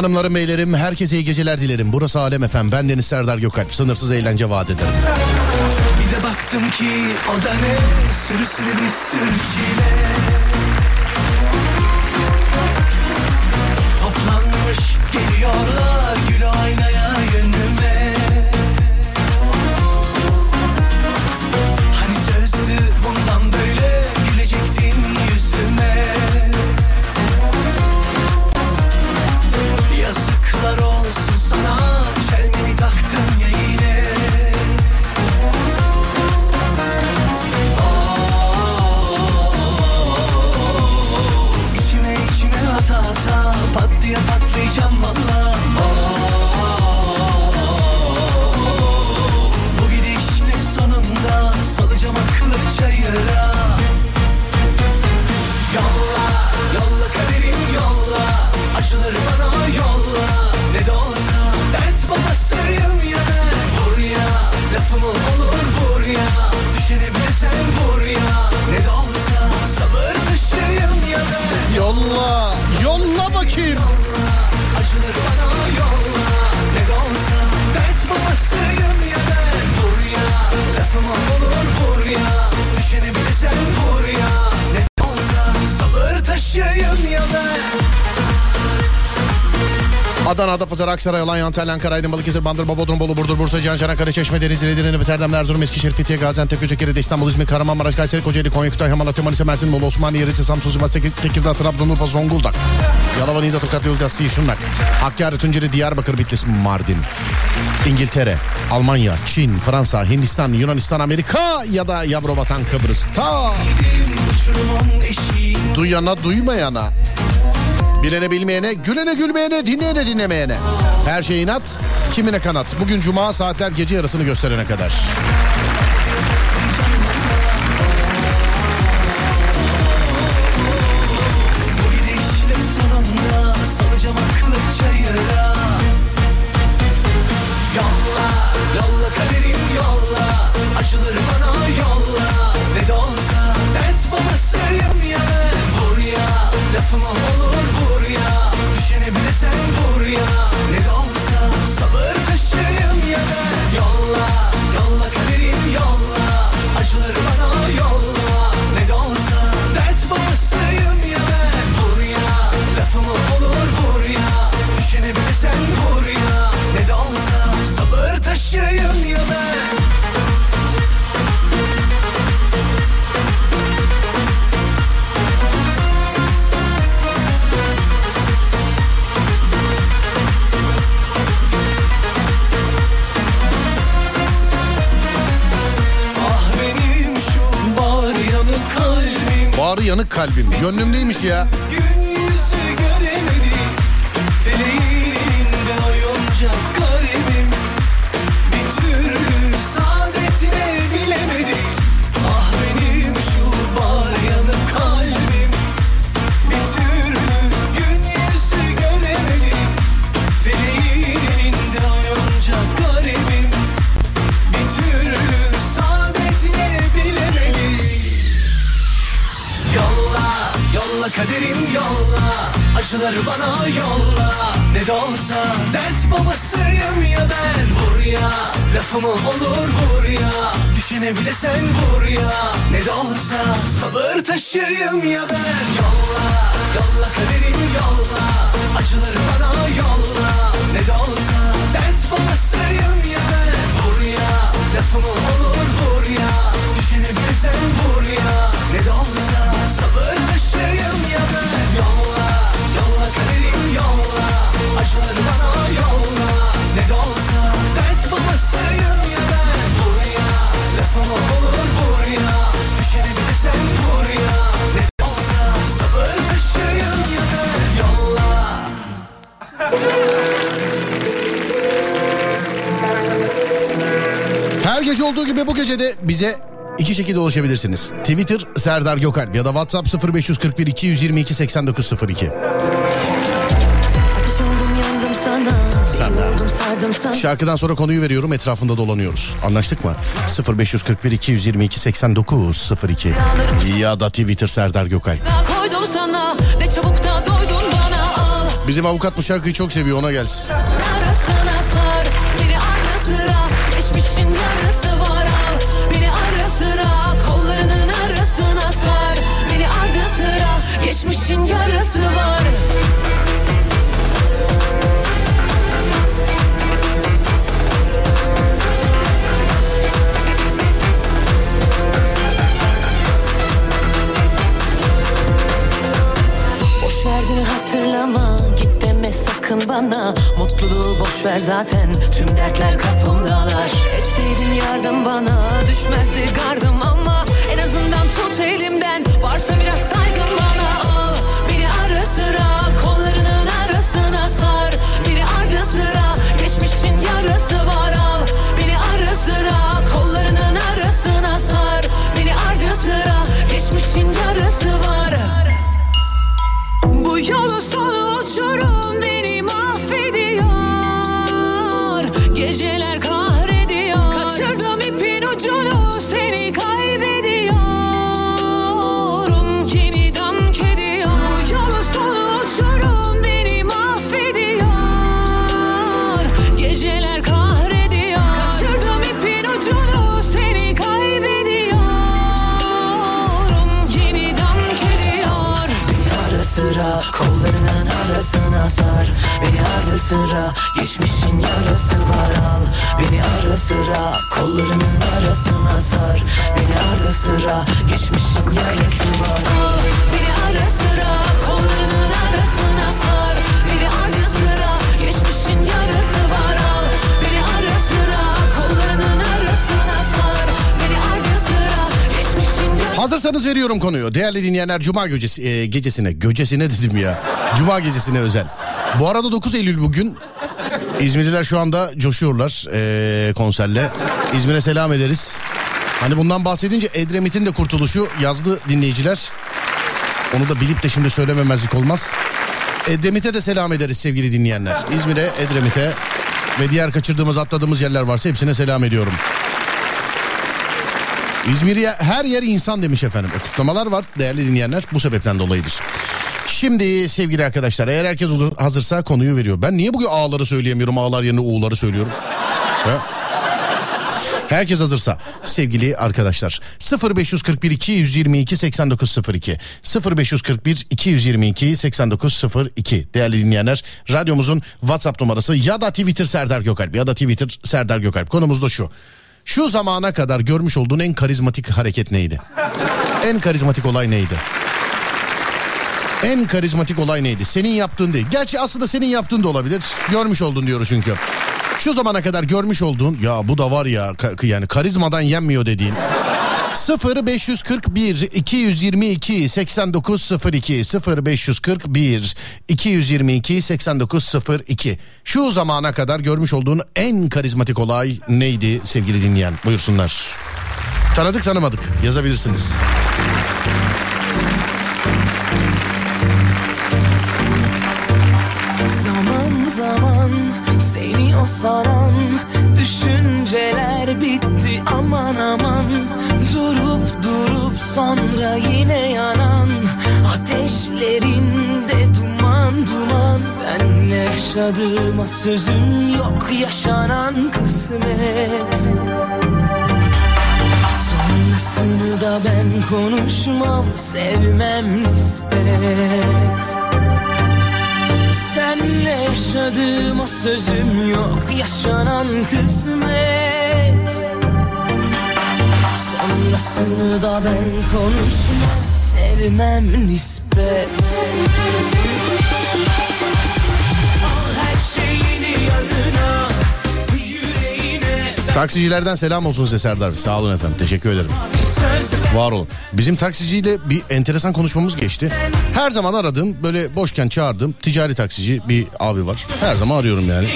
Hanımlarım beylerim herkese iyi geceler dilerim. Burası Alem Efem. Ben Deniz Serdar Gökalp. Sınırsız eğlence vaat ederim. Bir de baktım ki o da ne Sürü sürü bir sürü çile Toplanmış geliyorlar Adana, Adapazarı, Aksaray, Alanya, Antalya, Ankara, Aydın, Balıkesir, Bandırma, Bodrum, Bolu, Burdur, Bursa, Can, Çanakkale, Çeşme, Denizli, Edirne, Beterdem, Erzurum, Eskişehir, Fethiye, Gaziantep, Göcekere, İstanbul, İzmir, Kahramanmaraş, Kayseri, Kocaeli, Konya, Kütahya, Malatya, Manisa, Mersin, Bolu, Osmaniye, Rize, Samsun, Sivas, Tek- Tekirdağ, Trabzon, Urfa, Zonguldak, Yalova, Niğde, Tokat, Yozgat, Şırnak, Hakkari, Tunceli, Diyarbakır, Bitlis, Mardin, İngiltere, Almanya, Çin, Fransa, Hindistan, Yunanistan, Amerika ya da yavru vatan Kıbrıs'ta. Uçurumun eşiği Duyana duymayana. Bilene bilmeyene, gülene gülmeyene, dinleyene dinlemeyene. Her şey inat, kimine kanat. Bugün cuma saatler gece yarısını gösterene kadar. Gönlümdeymiş ya. Taşıyım ya ben? Yolla, şekilde ulaşabilirsiniz. Twitter Serdar Gökalp ya da WhatsApp 0541 222 8902. Ateş oldum yandım sana. Sana. Deli oldum sardım sana. Şarkıdan sonra konuyu veriyorum etrafında dolanıyoruz. Anlaştık mı? 0541 222 8902 ya da Twitter Serdar Gökalp. Bizim avukat bu şarkıyı çok seviyor ona gelsin. Boş ver zaten. Tüm dertler kapımdalar. Etseydin yardım bana Düşmezdi gardım sıra geçmişin yarası var al Beni ara sıra kollarının arasına sar Beni ardı sıra geçmişin yarası var Al beni ara sıra kollarının arasına sar Beni ardı sıra geçmişin yarısı var al Beni ara sıra kollarının arasına sar Beni ardı sıra geçmişin yarısı Hazırsanız veriyorum konuyu. Değerli dinleyenler Cuma gecesi, e, gecesine, göcesine dedim ya. Cuma gecesine özel. Bu arada 9 Eylül bugün. İzmirliler şu anda coşuyorlar e, konserle. İzmir'e selam ederiz. Hani bundan bahsedince Edremit'in de kurtuluşu yazdı dinleyiciler. Onu da bilip de şimdi söylememezlik olmaz. Edremit'e de selam ederiz sevgili dinleyenler. İzmir'e, Edremit'e ve diğer kaçırdığımız atladığımız yerler varsa hepsine selam ediyorum. İzmir'e her yer insan demiş efendim. E, kutlamalar var değerli dinleyenler bu sebepten dolayıdır. Şimdi sevgili arkadaşlar eğer herkes hazır- hazırsa konuyu veriyor. Ben niye bugün A'ları söyleyemiyorum A'lar yerine U'ları söylüyorum? Ha? Herkes hazırsa sevgili arkadaşlar 0541 222 8902 0541 222 8902 değerli dinleyenler radyomuzun WhatsApp numarası ya da Twitter Serdar Gökalp ya da Twitter Serdar Gökalp konumuz da şu. Şu zamana kadar görmüş olduğun en karizmatik hareket neydi? En karizmatik olay neydi? En karizmatik olay neydi? Senin yaptığın değil. Gerçi aslında senin yaptığın da olabilir. Görmüş oldun diyoruz çünkü. Şu zamana kadar görmüş olduğun ya bu da var ya ka- yani karizmadan yenmiyor dediğin 0 541 222 8902 0 541 222 8902 Şu zamana kadar görmüş olduğun en karizmatik olay neydi sevgili dinleyen? Buyursunlar. Tanıdık tanımadık yazabilirsiniz. Zaman seni o saran Düşünceler bitti aman aman. Durup durup sonra yine yanan Ateşlerinde duman duman. Senle yaşadığıma sözüm yok yaşanan kısmet. Sonrasını da ben konuşmam sevmem nispet Senle yaşadığım o sözüm yok. Yaşanan kısmet. Sonrasını da ben konuşmam. Sevmem nispet Taksicilerden selam olsun size Serdar Bey. Sağ olun efendim. Teşekkür ederim. Var olun. Bizim taksiciyle bir enteresan konuşmamız geçti. Her zaman aradığım böyle boşken çağırdığım ticari taksici bir abi var. Her zaman arıyorum yani.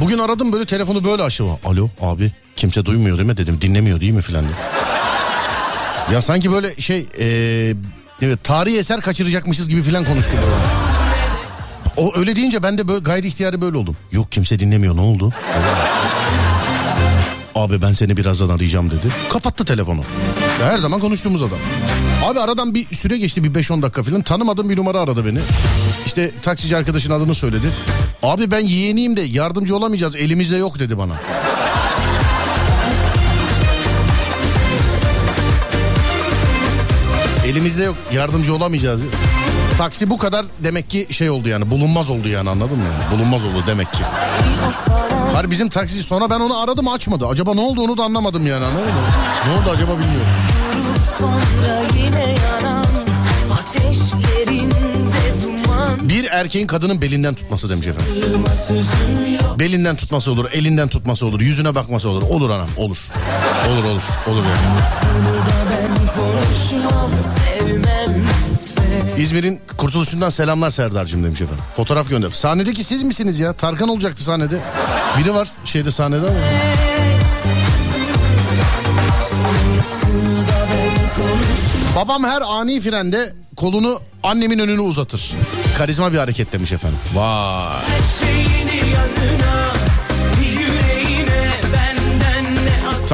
Bugün aradım böyle telefonu böyle açtı. Alo abi kimse duymuyor değil mi dedim. Dinlemiyor değil mi filan diye. Ya sanki böyle şey evet, tarihi eser kaçıracakmışız gibi filan konuştu böyle. O öyle deyince ben de böyle gayri ihtiyari böyle oldum. Yok kimse dinlemiyor ne oldu? Abi ben seni birazdan arayacağım dedi. Kapattı telefonu. Ya her zaman konuştuğumuz adam. Abi aradan bir süre geçti bir 5-10 dakika falan. Tanımadığım bir numara aradı beni. İşte taksici arkadaşın adını söyledi. Abi ben yeğeniyim de yardımcı olamayacağız elimizde yok dedi bana. Elimizde yok yardımcı olamayacağız. Taksi bu kadar demek ki şey oldu yani bulunmaz oldu yani anladın mı? Bulunmaz oldu demek ki. Hayır bizim taksici sonra ben onu aradım açmadı. Acaba ne oldu onu da anlamadım yani anladın mı? Ne oldu acaba bilmiyorum. Bir erkeğin kadının belinden tutması demiş efendim. Belinden tutması olur, elinden tutması olur, yüzüne bakması olur. Olur anam, olur. Olur olur, olur yani. İzmir'in kurtuluşundan selamlar Serdar'cığım demiş efendim. Fotoğraf gönder. Sahnedeki siz misiniz ya? Tarkan olacaktı sahnede. Biri var şeyde sahnede ama. Babam her ani frende kolunu annemin önüne uzatır. Karizma bir hareket demiş efendim. Vay. Şeyini yanına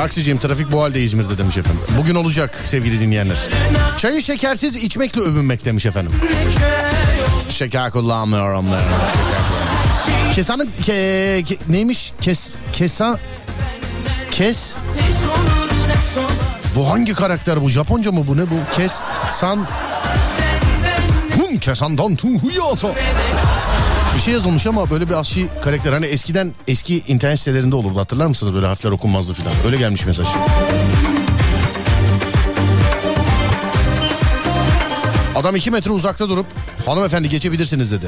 Taksiciyim trafik bu halde İzmir'de demiş efendim. Bugün olacak sevgili dinleyenler. Çayı şekersiz içmekle övünmek demiş efendim. Şeker kullanmıyorum. Şeker. Kesanın ke, ke- neymiş? Kes kesa kes bu hangi karakter bu? Japonca mı bu ne bu? Kes san Hun kesandan tu huyata. Bir şey yazılmış ama böyle bir asli karakter. Hani eskiden eski internet sitelerinde olurdu hatırlar mısınız? Böyle harfler okunmazdı filan. Öyle gelmiş mesaj. Adam iki metre uzakta durup hanımefendi geçebilirsiniz dedi.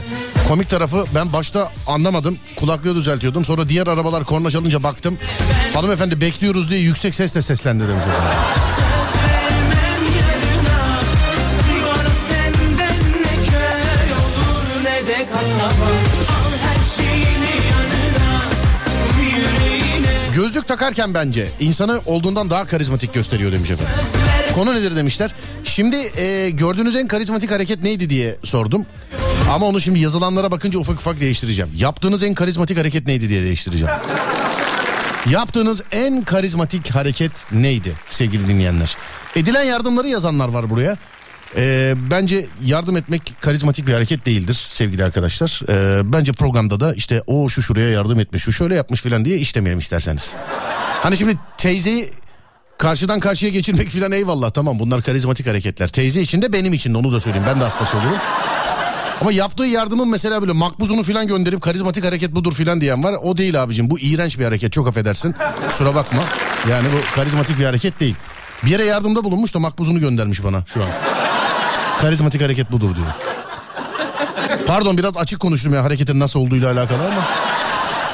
Komik tarafı ben başta anlamadım. Kulaklığı düzeltiyordum. Sonra diğer arabalar korna çalınca baktım. Hanımefendi bekliyoruz diye yüksek sesle seslendi demiş. Gözlük takarken bence insanı olduğundan daha karizmatik gösteriyor demiş efendim. Konu nedir demişler. Şimdi e, gördüğünüz en karizmatik hareket neydi diye sordum. Ama onu şimdi yazılanlara bakınca ufak ufak değiştireceğim. Yaptığınız en karizmatik hareket neydi diye değiştireceğim. Yaptığınız en karizmatik hareket neydi sevgili dinleyenler? Edilen yardımları yazanlar var buraya. Ee, bence yardım etmek karizmatik bir hareket değildir sevgili arkadaşlar. Ee, bence programda da işte o şu şuraya yardım etmiş, şu şöyle yapmış filan diye işlemeyelim isterseniz. Hani şimdi teyzeyi karşıdan karşıya geçirmek filan eyvallah tamam bunlar karizmatik hareketler. Teyze için de benim için de onu da söyleyeyim ben de hastası olurum. Ama yaptığı yardımın mesela böyle makbuzunu filan gönderip karizmatik hareket budur filan diyen var. O değil abicim bu iğrenç bir hareket çok affedersin. Kusura bakma. Yani bu karizmatik bir hareket değil. Bir yere yardımda bulunmuş da makbuzunu göndermiş bana şu an. Karizmatik hareket budur diyor. Pardon biraz açık konuştum ya hareketin nasıl olduğuyla alakalı ama.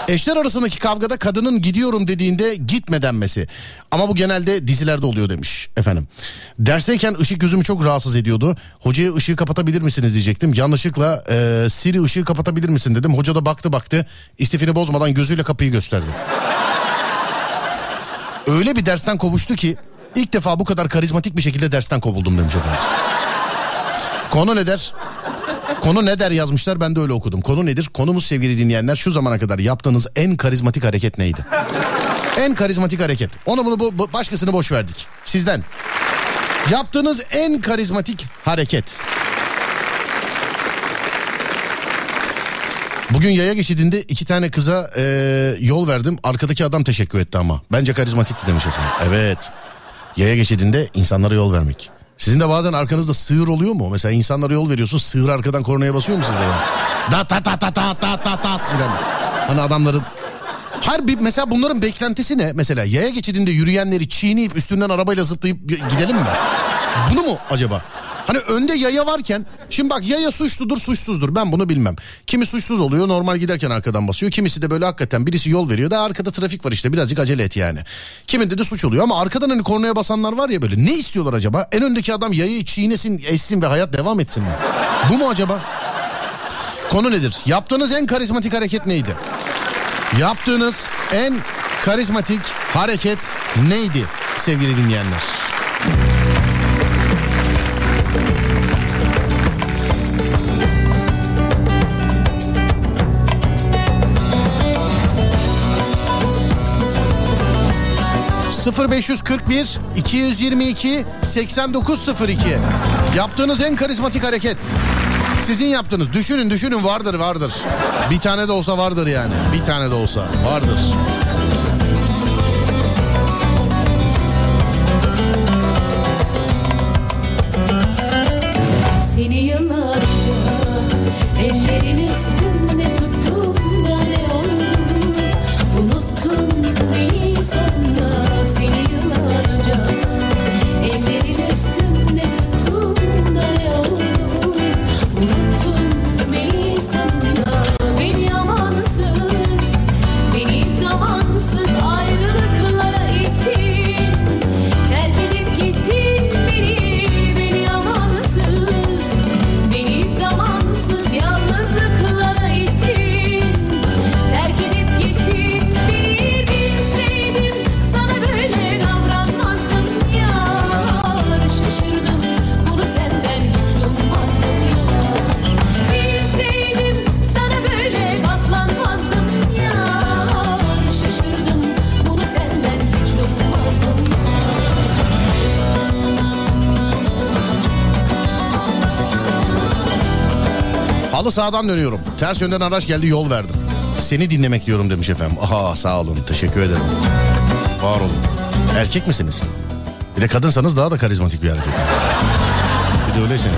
Eşler arasındaki kavgada kadının gidiyorum dediğinde gitme denmesi. Ama bu genelde dizilerde oluyor demiş efendim. Dersteyken ışık gözümü çok rahatsız ediyordu. Hocaya ışığı kapatabilir misiniz diyecektim. Yanlışlıkla e, Siri ışığı kapatabilir misin dedim. Hoca da baktı baktı istifini bozmadan gözüyle kapıyı gösterdi. Öyle bir dersten kovuştu ki ilk defa bu kadar karizmatik bir şekilde dersten kovuldum demiş efendim. Konu ne der? Konu ne der yazmışlar ben de öyle okudum. Konu nedir? Konumuz sevgili dinleyenler şu zamana kadar yaptığınız en karizmatik hareket neydi? en karizmatik hareket. Onu bunu bu, başkasını boş verdik. Sizden. Yaptığınız en karizmatik hareket. Bugün yaya geçidinde iki tane kıza e, yol verdim. Arkadaki adam teşekkür etti ama. Bence karizmatikti demiş efendim. Evet. Yaya geçidinde insanlara yol vermek. Sizin de bazen arkanızda sığır oluyor mu? Mesela insanlara yol veriyorsun sığır arkadan kornaya basıyor mu sizde? Da ta ta ta ta ta ta ta filan. Hani adamların her bir mesela bunların beklentisi ne? Mesela yaya geçidinde yürüyenleri çiğneyip üstünden arabayla zıplayıp gidelim mi? Bunu mu acaba? Hani önde yaya varken şimdi bak yaya suçludur suçsuzdur ben bunu bilmem. Kimi suçsuz oluyor normal giderken arkadan basıyor. Kimisi de böyle hakikaten birisi yol veriyor da arkada trafik var işte birazcık acele et yani. Kiminde de suç oluyor ama arkadan hani kornaya basanlar var ya böyle ne istiyorlar acaba? En öndeki adam yayayı çiğnesin eşsin ve hayat devam etsin mi? Bu mu acaba? Konu nedir? Yaptığınız en karizmatik hareket neydi? Yaptığınız en karizmatik hareket neydi sevgili dinleyenler? 0541 222 8902 Yaptığınız en karizmatik hareket. Sizin yaptığınız. Düşünün düşünün vardır vardır. Bir tane de olsa vardır yani. Bir tane de olsa vardır. Halı sağdan dönüyorum. Ters yönden araç geldi yol verdim. Seni dinlemek diyorum demiş efendim. Aha sağ olun teşekkür ederim. Var olun. Erkek misiniz? Bir de kadınsanız daha da karizmatik bir hareket. Bir de öyleyse.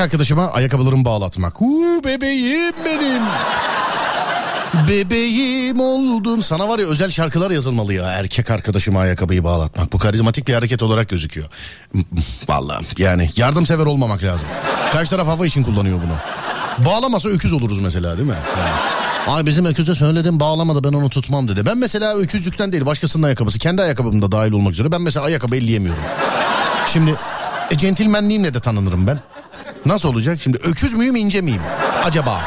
Arkadaşıma ayakkabılarımı bağlatmak. Uuu bebeğim benim. Bebeğim oldun. Sana var ya özel şarkılar yazılmalı ya. Erkek arkadaşıma ayakkabıyı bağlatmak. Bu karizmatik bir hareket olarak gözüküyor. Vallahi yani yardımsever olmamak lazım. Karşı taraf hava için kullanıyor bunu. Bağlamasa öküz oluruz mesela değil mi? Yani. Ay bizim öküze söyledim bağlamadı ben onu tutmam dedi. Ben mesela öküzlükten değil başkasının ayakkabısı. Kendi ayakkabım da dahil olmak üzere. Ben mesela ayakkabı elleyemiyorum. Şimdi e, centilmenliğimle de tanınırım ben. Nasıl olacak? Şimdi öküz müyüm ince miyim? Acaba?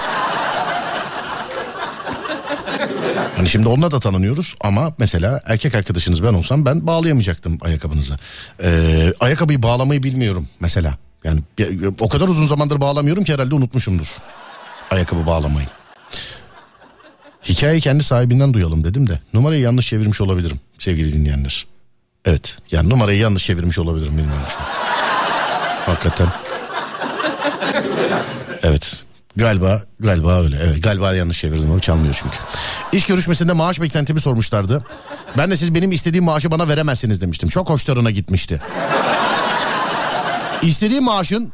Hani şimdi onunla da tanınıyoruz ama mesela erkek arkadaşınız ben olsam ben bağlayamayacaktım ayakkabınızı. Ee, ayakkabıyı bağlamayı bilmiyorum mesela. Yani o kadar uzun zamandır bağlamıyorum ki herhalde unutmuşumdur. Ayakkabı bağlamayı. Hikayeyi kendi sahibinden duyalım dedim de numarayı yanlış çevirmiş olabilirim sevgili dinleyenler. Evet yani numarayı yanlış çevirmiş olabilirim bilmiyorum şu an. Hakikaten. Evet. Galiba galiba öyle. Evet galiba yanlış çevirdim onu çalmıyor çünkü. İş görüşmesinde maaş beklentimi sormuşlardı. Ben de siz benim istediğim maaşı bana veremezsiniz demiştim. Çok hoşlarına gitmişti. İstediği maaşın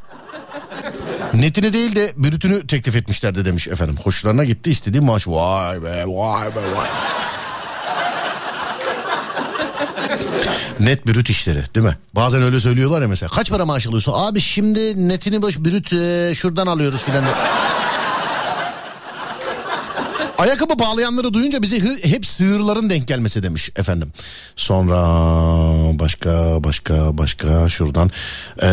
netini değil de brütünü teklif etmişlerdi demiş efendim. Hoşlarına gitti istediği maaş. Vay be vay be vay. Net brüt işleri değil mi? Bazen öyle söylüyorlar ya mesela. Kaç para maaş alıyorsun? Abi şimdi netini baş brüt e, şuradan alıyoruz filan. Ayakkabı bağlayanları duyunca bize hep sığırların denk gelmesi demiş efendim. Sonra başka başka başka şuradan. Ee,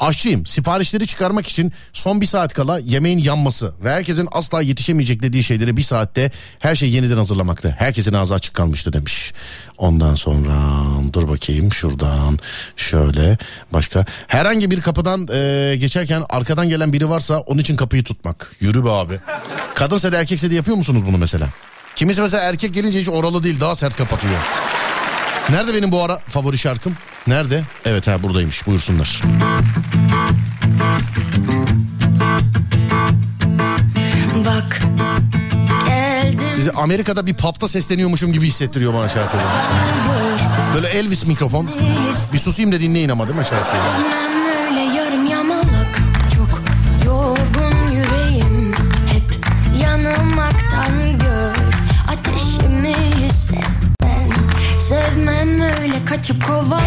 aşçıyım siparişleri çıkarmak için son bir saat kala yemeğin yanması ve herkesin asla yetişemeyecek dediği şeyleri bir saatte her şey yeniden hazırlamakta. Herkesin ağzı açık kalmıştı demiş. Ondan sonra dur bakayım şuradan şöyle başka. Herhangi bir kapıdan e, geçerken arkadan gelen biri varsa onun için kapıyı tutmak. Yürü be abi. Kadınsa da erkekse de yapıyor musunuz bunu mesela? Kimisi mesela erkek gelince hiç oralı değil daha sert kapatıyor. Nerede benim bu ara favori şarkım? Nerede? Evet ha buradaymış buyursunlar. Sizi Amerika'da bir pub'da sesleniyormuşum gibi hissettiriyor bana şarkıları. Böyle Elvis mikrofon. Bir susayım da dinleyin ama değil mi şarkıyı? Sevmem öyle kaçıp kovala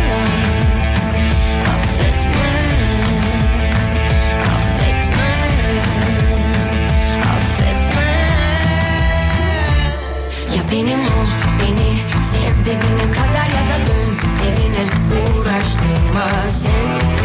benim ol beni Sev dibine kadar ya da dön evine. Uğraştırma sen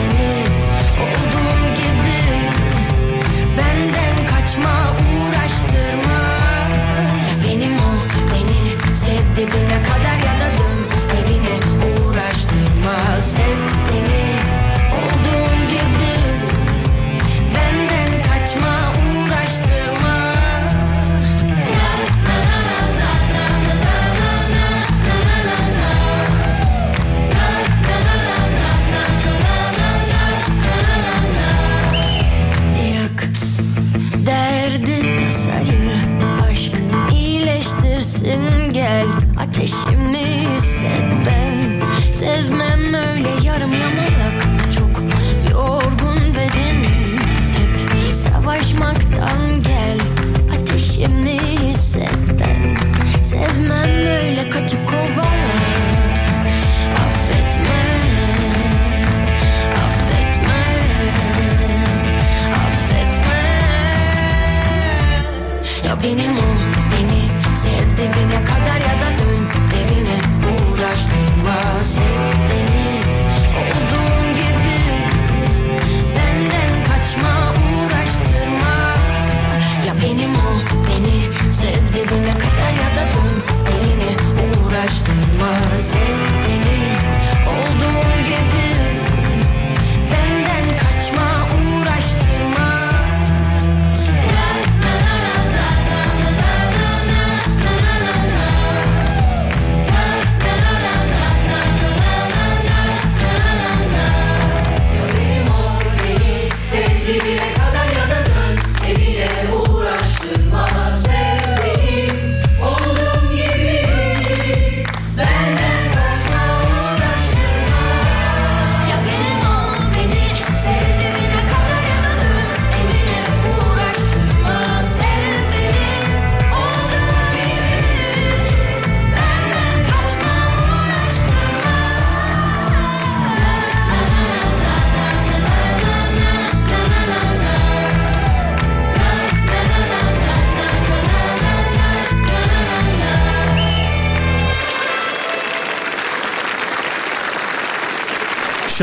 Ateşimi hisset ben. Sevmem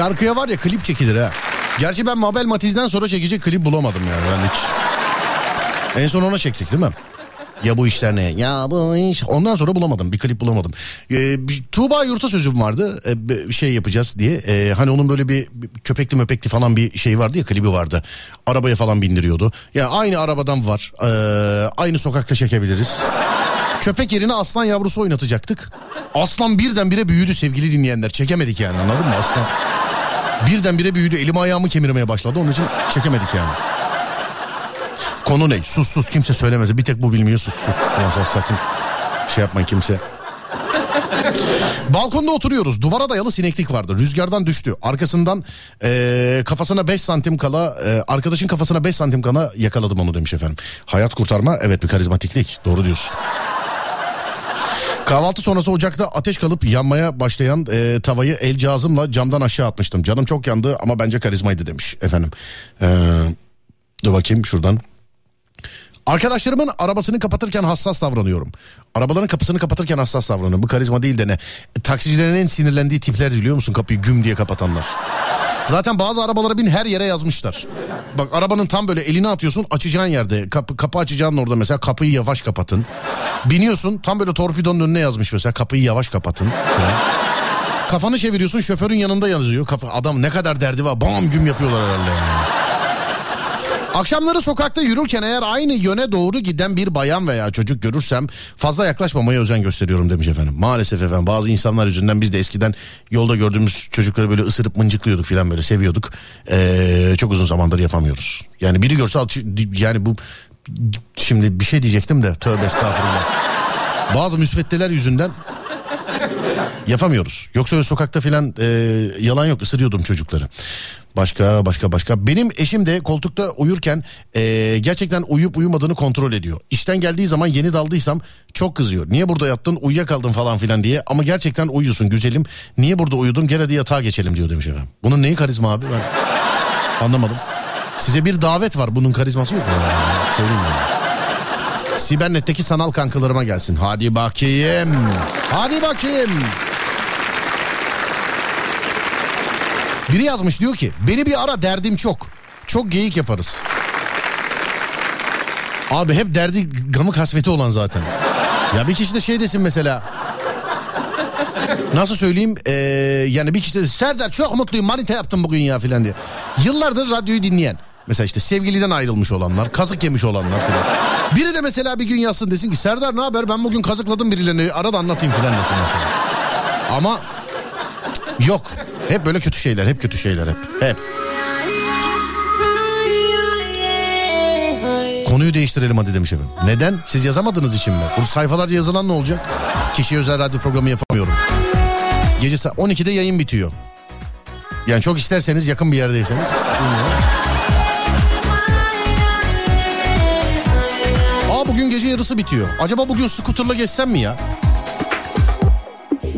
Şarkıya var ya klip çekilir ha. Gerçi ben Mabel Matiz'den sonra çekecek klip bulamadım yani ben hiç. En son ona çektik değil mi? Ya bu işler ne? Ya bu iş. Ondan sonra bulamadım. Bir klip bulamadım. Ee, Tuğba Yurta sözüm vardı. Ee, şey yapacağız diye. Ee, hani onun böyle bir, köpekli möpekli falan bir şey vardı ya klibi vardı. Arabaya falan bindiriyordu. Ya aynı arabadan var. Ee, aynı sokakta çekebiliriz. Köpek yerine aslan yavrusu oynatacaktık. Aslan birdenbire büyüdü sevgili dinleyenler. Çekemedik yani anladın mı aslan? Birdenbire büyüdü. Elim ayağımı kemirmeye başladı. Onun için çekemedik yani. Konu ne? Sus sus kimse söylemez. Bir tek bu bilmiyor sus sus. Sen sakın şey yapmayın kimse. Balkonda oturuyoruz. Duvara dayalı sineklik vardı. Rüzgardan düştü. Arkasından eee, kafasına 5 santim kala eee, arkadaşın kafasına 5 santim kala yakaladım onu demiş efendim. Hayat kurtarma evet bir karizmatiklik. Doğru diyorsun. Kahvaltı sonrası ocakta ateş kalıp yanmaya başlayan e, tavayı el cihazımla camdan aşağı atmıştım. Canım çok yandı ama bence karizmaydı demiş efendim. Ee, dur bakayım şuradan. Arkadaşlarımın arabasını kapatırken hassas davranıyorum. Arabaların kapısını kapatırken hassas davranıyorum. Bu karizma değil de ne? E, taksicilerin en sinirlendiği tipler biliyor musun kapıyı güm diye kapatanlar. Zaten bazı arabalara bin her yere yazmışlar. Bak arabanın tam böyle elini atıyorsun açacağın yerde. Kapı, kapı açacağın orada mesela kapıyı yavaş kapatın. Biniyorsun tam böyle torpidonun önüne yazmış mesela kapıyı yavaş kapatın. Kafanı çeviriyorsun şoförün yanında yazıyor. Kafa, adam ne kadar derdi var bam güm yapıyorlar herhalde yani. Akşamları sokakta yürürken eğer aynı yöne doğru giden bir bayan veya çocuk görürsem fazla yaklaşmamaya özen gösteriyorum demiş efendim. Maalesef efendim bazı insanlar yüzünden biz de eskiden yolda gördüğümüz çocukları böyle ısırıp mıncıklıyorduk falan böyle seviyorduk. Ee, çok uzun zamandır yapamıyoruz. Yani biri görse yani bu şimdi bir şey diyecektim de tövbe estağfurullah. Bazı müsveddeler yüzünden yapamıyoruz. Yoksa öyle sokakta filan e, yalan yok ısırıyordum çocukları. Başka başka başka. Benim eşim de koltukta uyurken e, gerçekten uyup uyumadığını kontrol ediyor. İşten geldiği zaman yeni daldıysam çok kızıyor. Niye burada yattın uyuyakaldın falan filan diye. Ama gerçekten uyuyorsun güzelim. Niye burada uyudun gel hadi yatağa geçelim diyor demiş efendim. Bunun neyi karizma abi ben anlamadım. Size bir davet var bunun karizması yok mu? Söyleyeyim yani. Sibernet'teki sanal kankalarıma gelsin. Hadi bakayım. Hadi bakayım. Biri yazmış diyor ki beni bir ara derdim çok. Çok geyik yaparız. Abi hep derdi gamı kasveti olan zaten. Ya bir kişi de şey desin mesela. Nasıl söyleyeyim? Ee, yani bir kişi de Serdar çok mutluyum manita yaptım bugün ya filan diye. Yıllardır radyoyu dinleyen. Mesela işte sevgiliden ayrılmış olanlar, kazık yemiş olanlar filan. Biri de mesela bir gün yazsın desin ki Serdar ne haber ben bugün kazıkladım birilerini ara da anlatayım filan desin mesela. Ama yok. Hep böyle kötü şeyler, hep kötü şeyler hep. Hep. Konuyu değiştirelim hadi demiş efendim. Neden? Siz yazamadığınız için mi? Bu sayfalarca yazılan ne olacak? Kişiye özel radyo programı yapamıyorum. Gece sa- 12'de yayın bitiyor. Yani çok isterseniz yakın bir yerdeyseniz. Aa bugün gece yarısı bitiyor. Acaba bugün skuterla geçsem mi ya?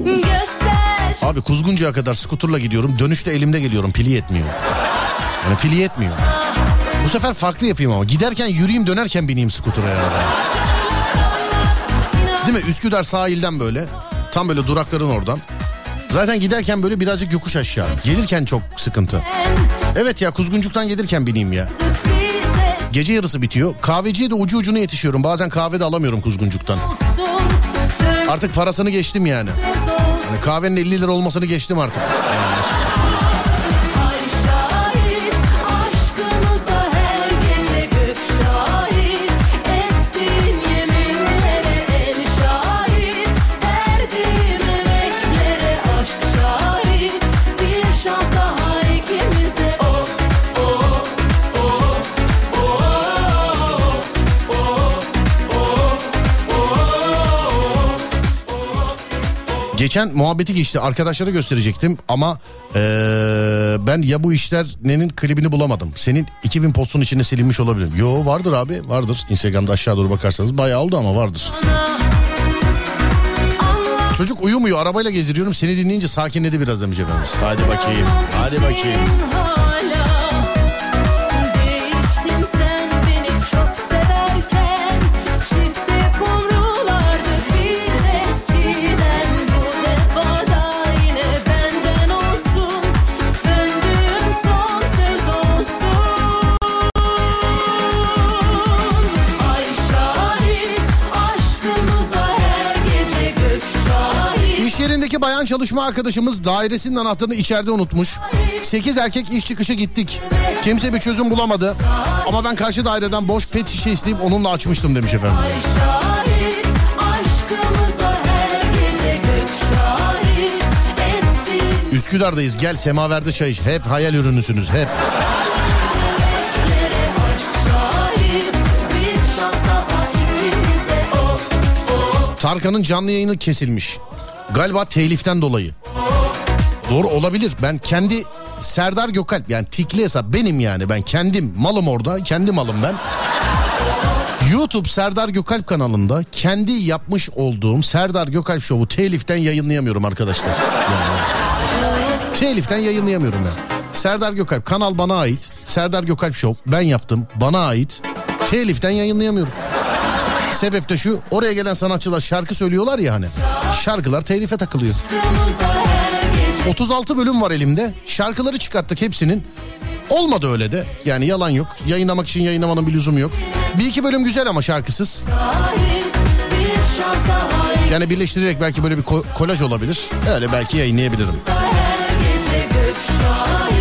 Göster Abi Kuzguncu'ya kadar skuterla gidiyorum. Dönüşte elimde geliyorum. Pili yetmiyor. Yani pili yetmiyor. Bu sefer farklı yapayım ama. Giderken yürüyeyim dönerken bineyim skutura ya. Değil mi? Üsküdar sahilden böyle. Tam böyle durakların oradan. Zaten giderken böyle birazcık yokuş aşağı. Gelirken çok sıkıntı. Evet ya Kuzguncuk'tan gelirken bineyim ya. Gece yarısı bitiyor. Kahveciye de ucu ucuna yetişiyorum. Bazen kahve de alamıyorum Kuzguncuk'tan. Artık parasını geçtim yani. Yani kahvenin 50 lira olmasını geçtim artık. Geçen muhabbeti geçti arkadaşlara gösterecektim ama eee, ben ya bu işler nenin klibini bulamadım. Senin 2000 postun içinde silinmiş olabilir. Yo vardır abi vardır. Instagram'da aşağı doğru bakarsanız bayağı oldu ama vardır. Çocuk uyumuyor arabayla gezdiriyorum seni dinleyince sakinledi biraz demiş efendimiz. Hadi bakayım hadi bakayım. Bayan çalışma arkadaşımız dairesinin anahtarını içeride unutmuş. 8 erkek iş çıkışı gittik. Kimse bir çözüm bulamadı. Ama ben karşı daireden boş pet şişe isteyip onunla açmıştım demiş efendim. Üsküdar'dayız gel semaverde çay iç. Hep hayal ürünüsünüz hep. oh oh Tarkan'ın canlı yayını kesilmiş. Galiba teliften dolayı. Doğru olabilir. Ben kendi Serdar Gökalp yani tikli hesap benim yani ben kendim malım orada kendi malım ben. YouTube Serdar Gökalp kanalında kendi yapmış olduğum Serdar Gökalp Show'u teliften yayınlayamıyorum arkadaşlar. Yani. Teliften yayınlayamıyorum ben. Serdar Gökalp kanal bana ait. Serdar Gökalp Show ben yaptım bana ait. Teliften yayınlayamıyorum. Sebep de şu oraya gelen sanatçılar şarkı söylüyorlar ya hani. Şarkılar telife takılıyor. aşkımıza her gece 36 bölüm var elimde. Şarkıları çıkarttık hepsinin. Olmadı öyle de. Yani yalan yok. Yayınlamak için yayınlamanın bir lüzumu yok. Bir iki bölüm güzel ama şarkısız. Yani birleştirerek belki böyle bir ko- kolaj olabilir. Öyle belki yayınlayabilirim. Her gece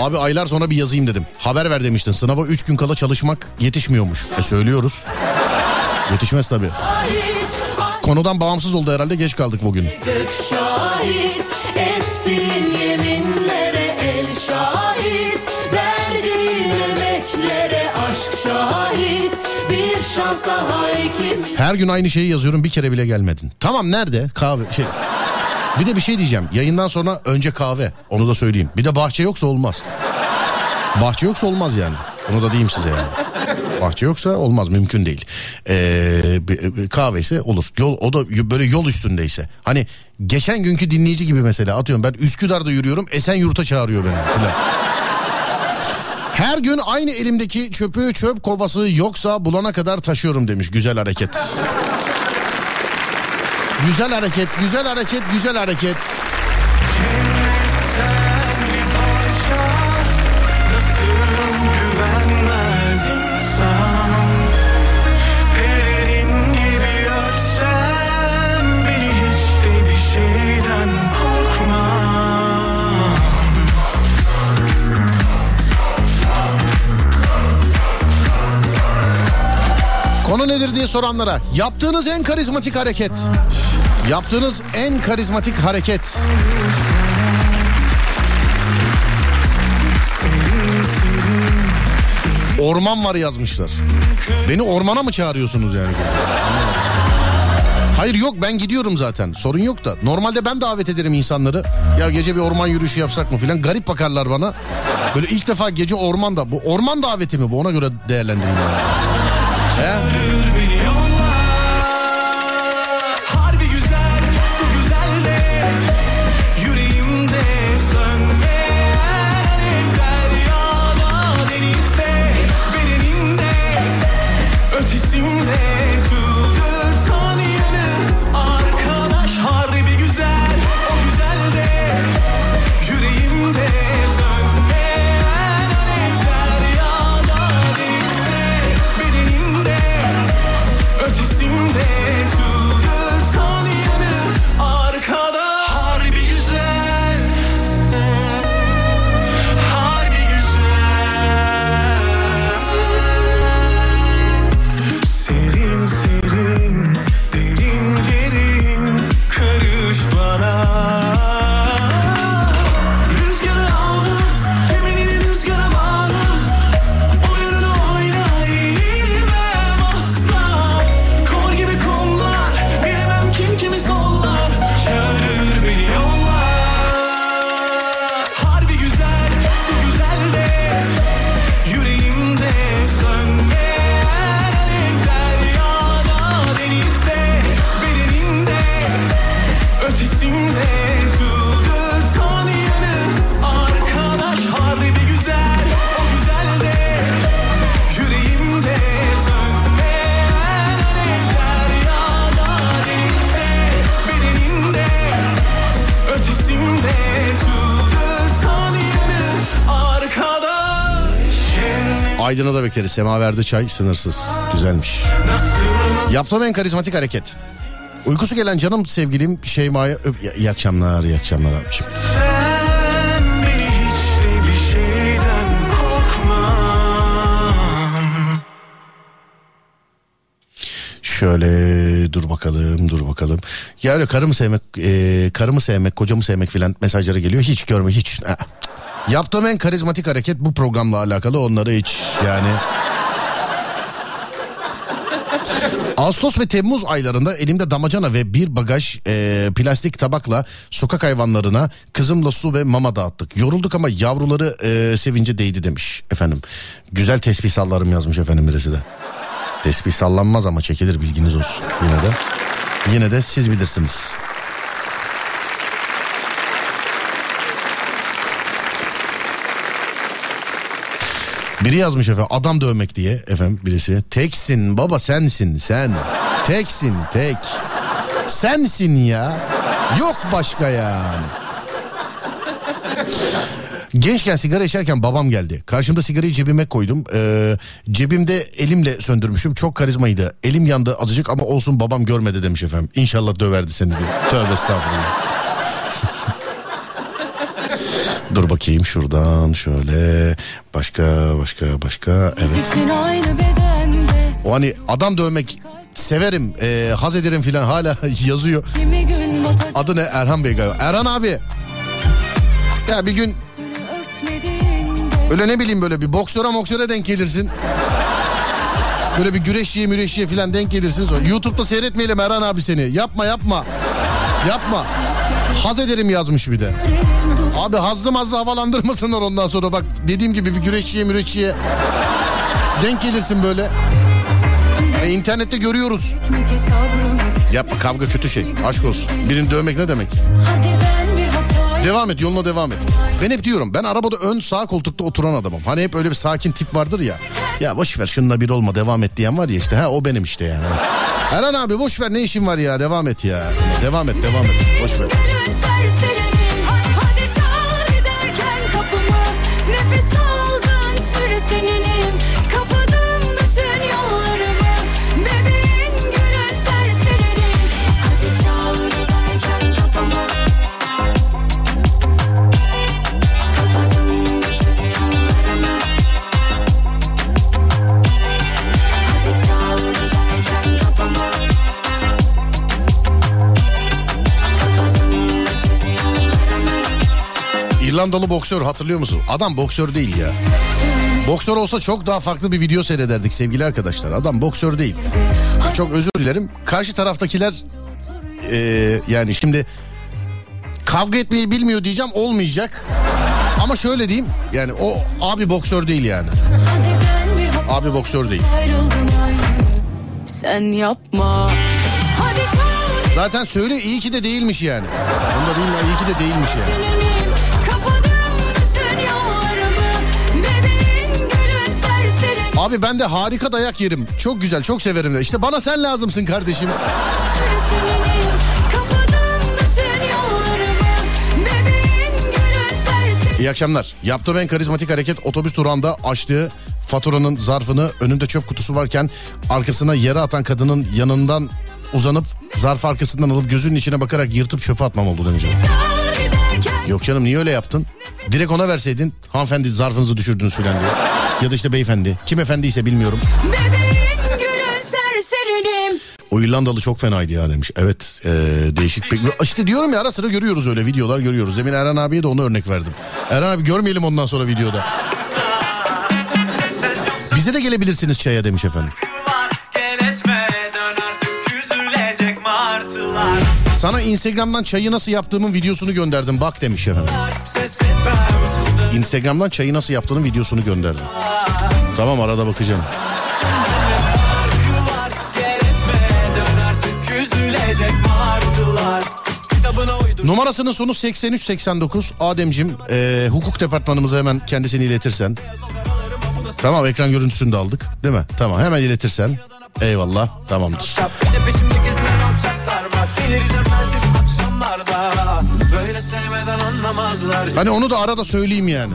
Abi aylar sonra bir yazayım dedim. Haber ver demiştin. Sınava 3 gün kala çalışmak yetişmiyormuş. E söylüyoruz. Yetişmez tabii. Konudan bağımsız oldu herhalde geç kaldık bugün. gök şahit Ettiğin yeminlere el şahit Verdiğin emeklere aşk şahit Bir şans daha ikimiz Her gün aynı şeyi yazıyorum bir kere bile gelmedin. Tamam nerede? Kahve şey. Bir de bir şey diyeceğim. Yayından sonra önce kahve. Onu da söyleyeyim. Bir de bahçe yoksa olmaz. Bahçe yoksa olmaz yani. Onu da diyeyim size yani. Bahçe yoksa olmaz mümkün değil. Ee, kahve ise olur. Yol, o da böyle yol üstündeyse. Hani geçen günkü dinleyici gibi mesela atıyorum ben Üsküdar'da yürüyorum Esenyurt'a çağırıyor beni falan. Her gün aynı elimdeki çöpü çöp kovası yoksa bulana kadar taşıyorum demiş. Güzel hareket. Güzel hareket, güzel hareket, güzel hareket. Konu nedir diye soranlara yaptığınız en karizmatik hareket. Yaptığınız en karizmatik hareket. Orman var yazmışlar. Beni ormana mı çağırıyorsunuz yani? Hayır yok ben gidiyorum zaten. Sorun yok da. Normalde ben davet ederim insanları. Ya gece bir orman yürüyüşü yapsak mı filan. Garip bakarlar bana. Böyle ilk defa gece ormanda. Bu orman daveti mi bu? Ona göre değerlendireyim. He? Bekleriz. Semaverde çay sınırsız. Güzelmiş. Yaptığım en karizmatik hareket. Uykusu gelen canım sevgilim Şeyma'ya... Öf, ya- iyi akşamlar, iyi akşamlar korkma Şöyle dur bakalım, dur bakalım. Ya öyle karımı sevmek, e, karımı sevmek, kocamı sevmek filan mesajları geliyor. Hiç görme, hiç. Aa. Yaptığım en karizmatik hareket bu programla alakalı. Onları hiç yani... Ağustos ve Temmuz aylarında elimde damacana ve bir bagaj e, plastik tabakla sokak hayvanlarına kızımla su ve mama dağıttık. Yorulduk ama yavruları e, sevince değdi demiş efendim. Güzel tesbih sallarım yazmış efendim birisi de. Tesbih sallanmaz ama çekilir bilginiz olsun yine de. Yine de siz bilirsiniz. Biri yazmış efendim adam dövmek diye efendim birisi. Teksin baba sensin sen. Teksin tek. Sensin ya. Yok başka yani. Gençken sigara içerken babam geldi. Karşımda sigarayı cebime koydum. Ee, cebimde elimle söndürmüşüm. Çok karizmaydı. Elim yandı azıcık ama olsun babam görmedi demiş efendim. İnşallah döverdi seni diyor. Tövbe estağfurullah. Dur bakayım şuradan şöyle. Başka başka başka. Evet. O hani adam dövmek severim, e, haz ederim filan hala yazıyor. Adı ne? Erhan Bey galiba. Erhan abi. Ya bir gün öyle ne bileyim böyle bir boksöre moksöre denk gelirsin. Böyle bir güreşçiye müreşçiye filan denk gelirsin. YouTube'da seyretmeyelim Erhan abi seni. Yapma yapma. Yapma. Haz ederim yazmış bir de. Abi hazzı mazzı havalandırmasınlar ondan sonra bak dediğim gibi bir güreşçiye müreşçiye denk gelirsin böyle. E, internette görüyoruz. Yapma kavga kötü şey. Aşk olsun. Birini dövmek ne demek? Devam et yoluna devam et. Ben hep diyorum ben arabada ön sağ koltukta oturan adamım. Hani hep öyle bir sakin tip vardır ya. Ya boş ver şununla bir olma devam et diyen var ya işte. Ha o benim işte yani. Erhan abi boş ver ne işin var ya devam et ya. Devam et devam et boş ver. İrlandalı boksör hatırlıyor musun? Adam boksör değil ya. Boksör olsa çok daha farklı bir video seyrederdik sevgili arkadaşlar. Adam boksör değil. Çok özür dilerim. Karşı taraftakiler eee, yani şimdi kavga etmeyi bilmiyor diyeceğim olmayacak. Ama şöyle diyeyim yani o abi boksör değil yani. Abi boksör değil. Sen yapma Zaten söyle iyi ki de değilmiş yani. Bunda değil? İyi ki de değilmiş yani. Abi ben de harika dayak yerim. Çok güzel çok severim de. İşte bana sen lazımsın kardeşim. İyi akşamlar. Yaptığım en karizmatik hareket otobüs durağında açtığı faturanın zarfını önünde çöp kutusu varken arkasına yere atan kadının yanından uzanıp zarf arkasından alıp gözünün içine bakarak yırtıp çöpe atmam oldu demiş. Yok canım niye öyle yaptın? Direkt ona verseydin hanımefendi zarfınızı düşürdünüz filan diye. Ya da işte beyefendi. Kim efendiyse bilmiyorum. O İrlandalı çok fenaydı ya demiş. Evet ee, değişik. Pek... İşte diyorum ya ara sıra görüyoruz öyle videolar görüyoruz. Demin Erhan abiye de onu örnek verdim. Erhan abi görmeyelim ondan sonra videoda. Bize de gelebilirsiniz çaya demiş efendim. Sana Instagram'dan çayı nasıl yaptığımın videosunu gönderdim bak demiş efendim. Instagram'dan çayı nasıl yaptığının videosunu gönderdim. Tamam arada bakacağım. Numarasının sonu 8389. Ademcim e, hukuk departmanımıza hemen kendisini iletirsen. Tamam ekran görüntüsünü de aldık değil mi? Tamam hemen iletirsen. Eyvallah tamamdır. Delireceğim sensiz akşamlarda. Böyle sevmeden anlamazlar. Hani onu da arada söyleyeyim yani.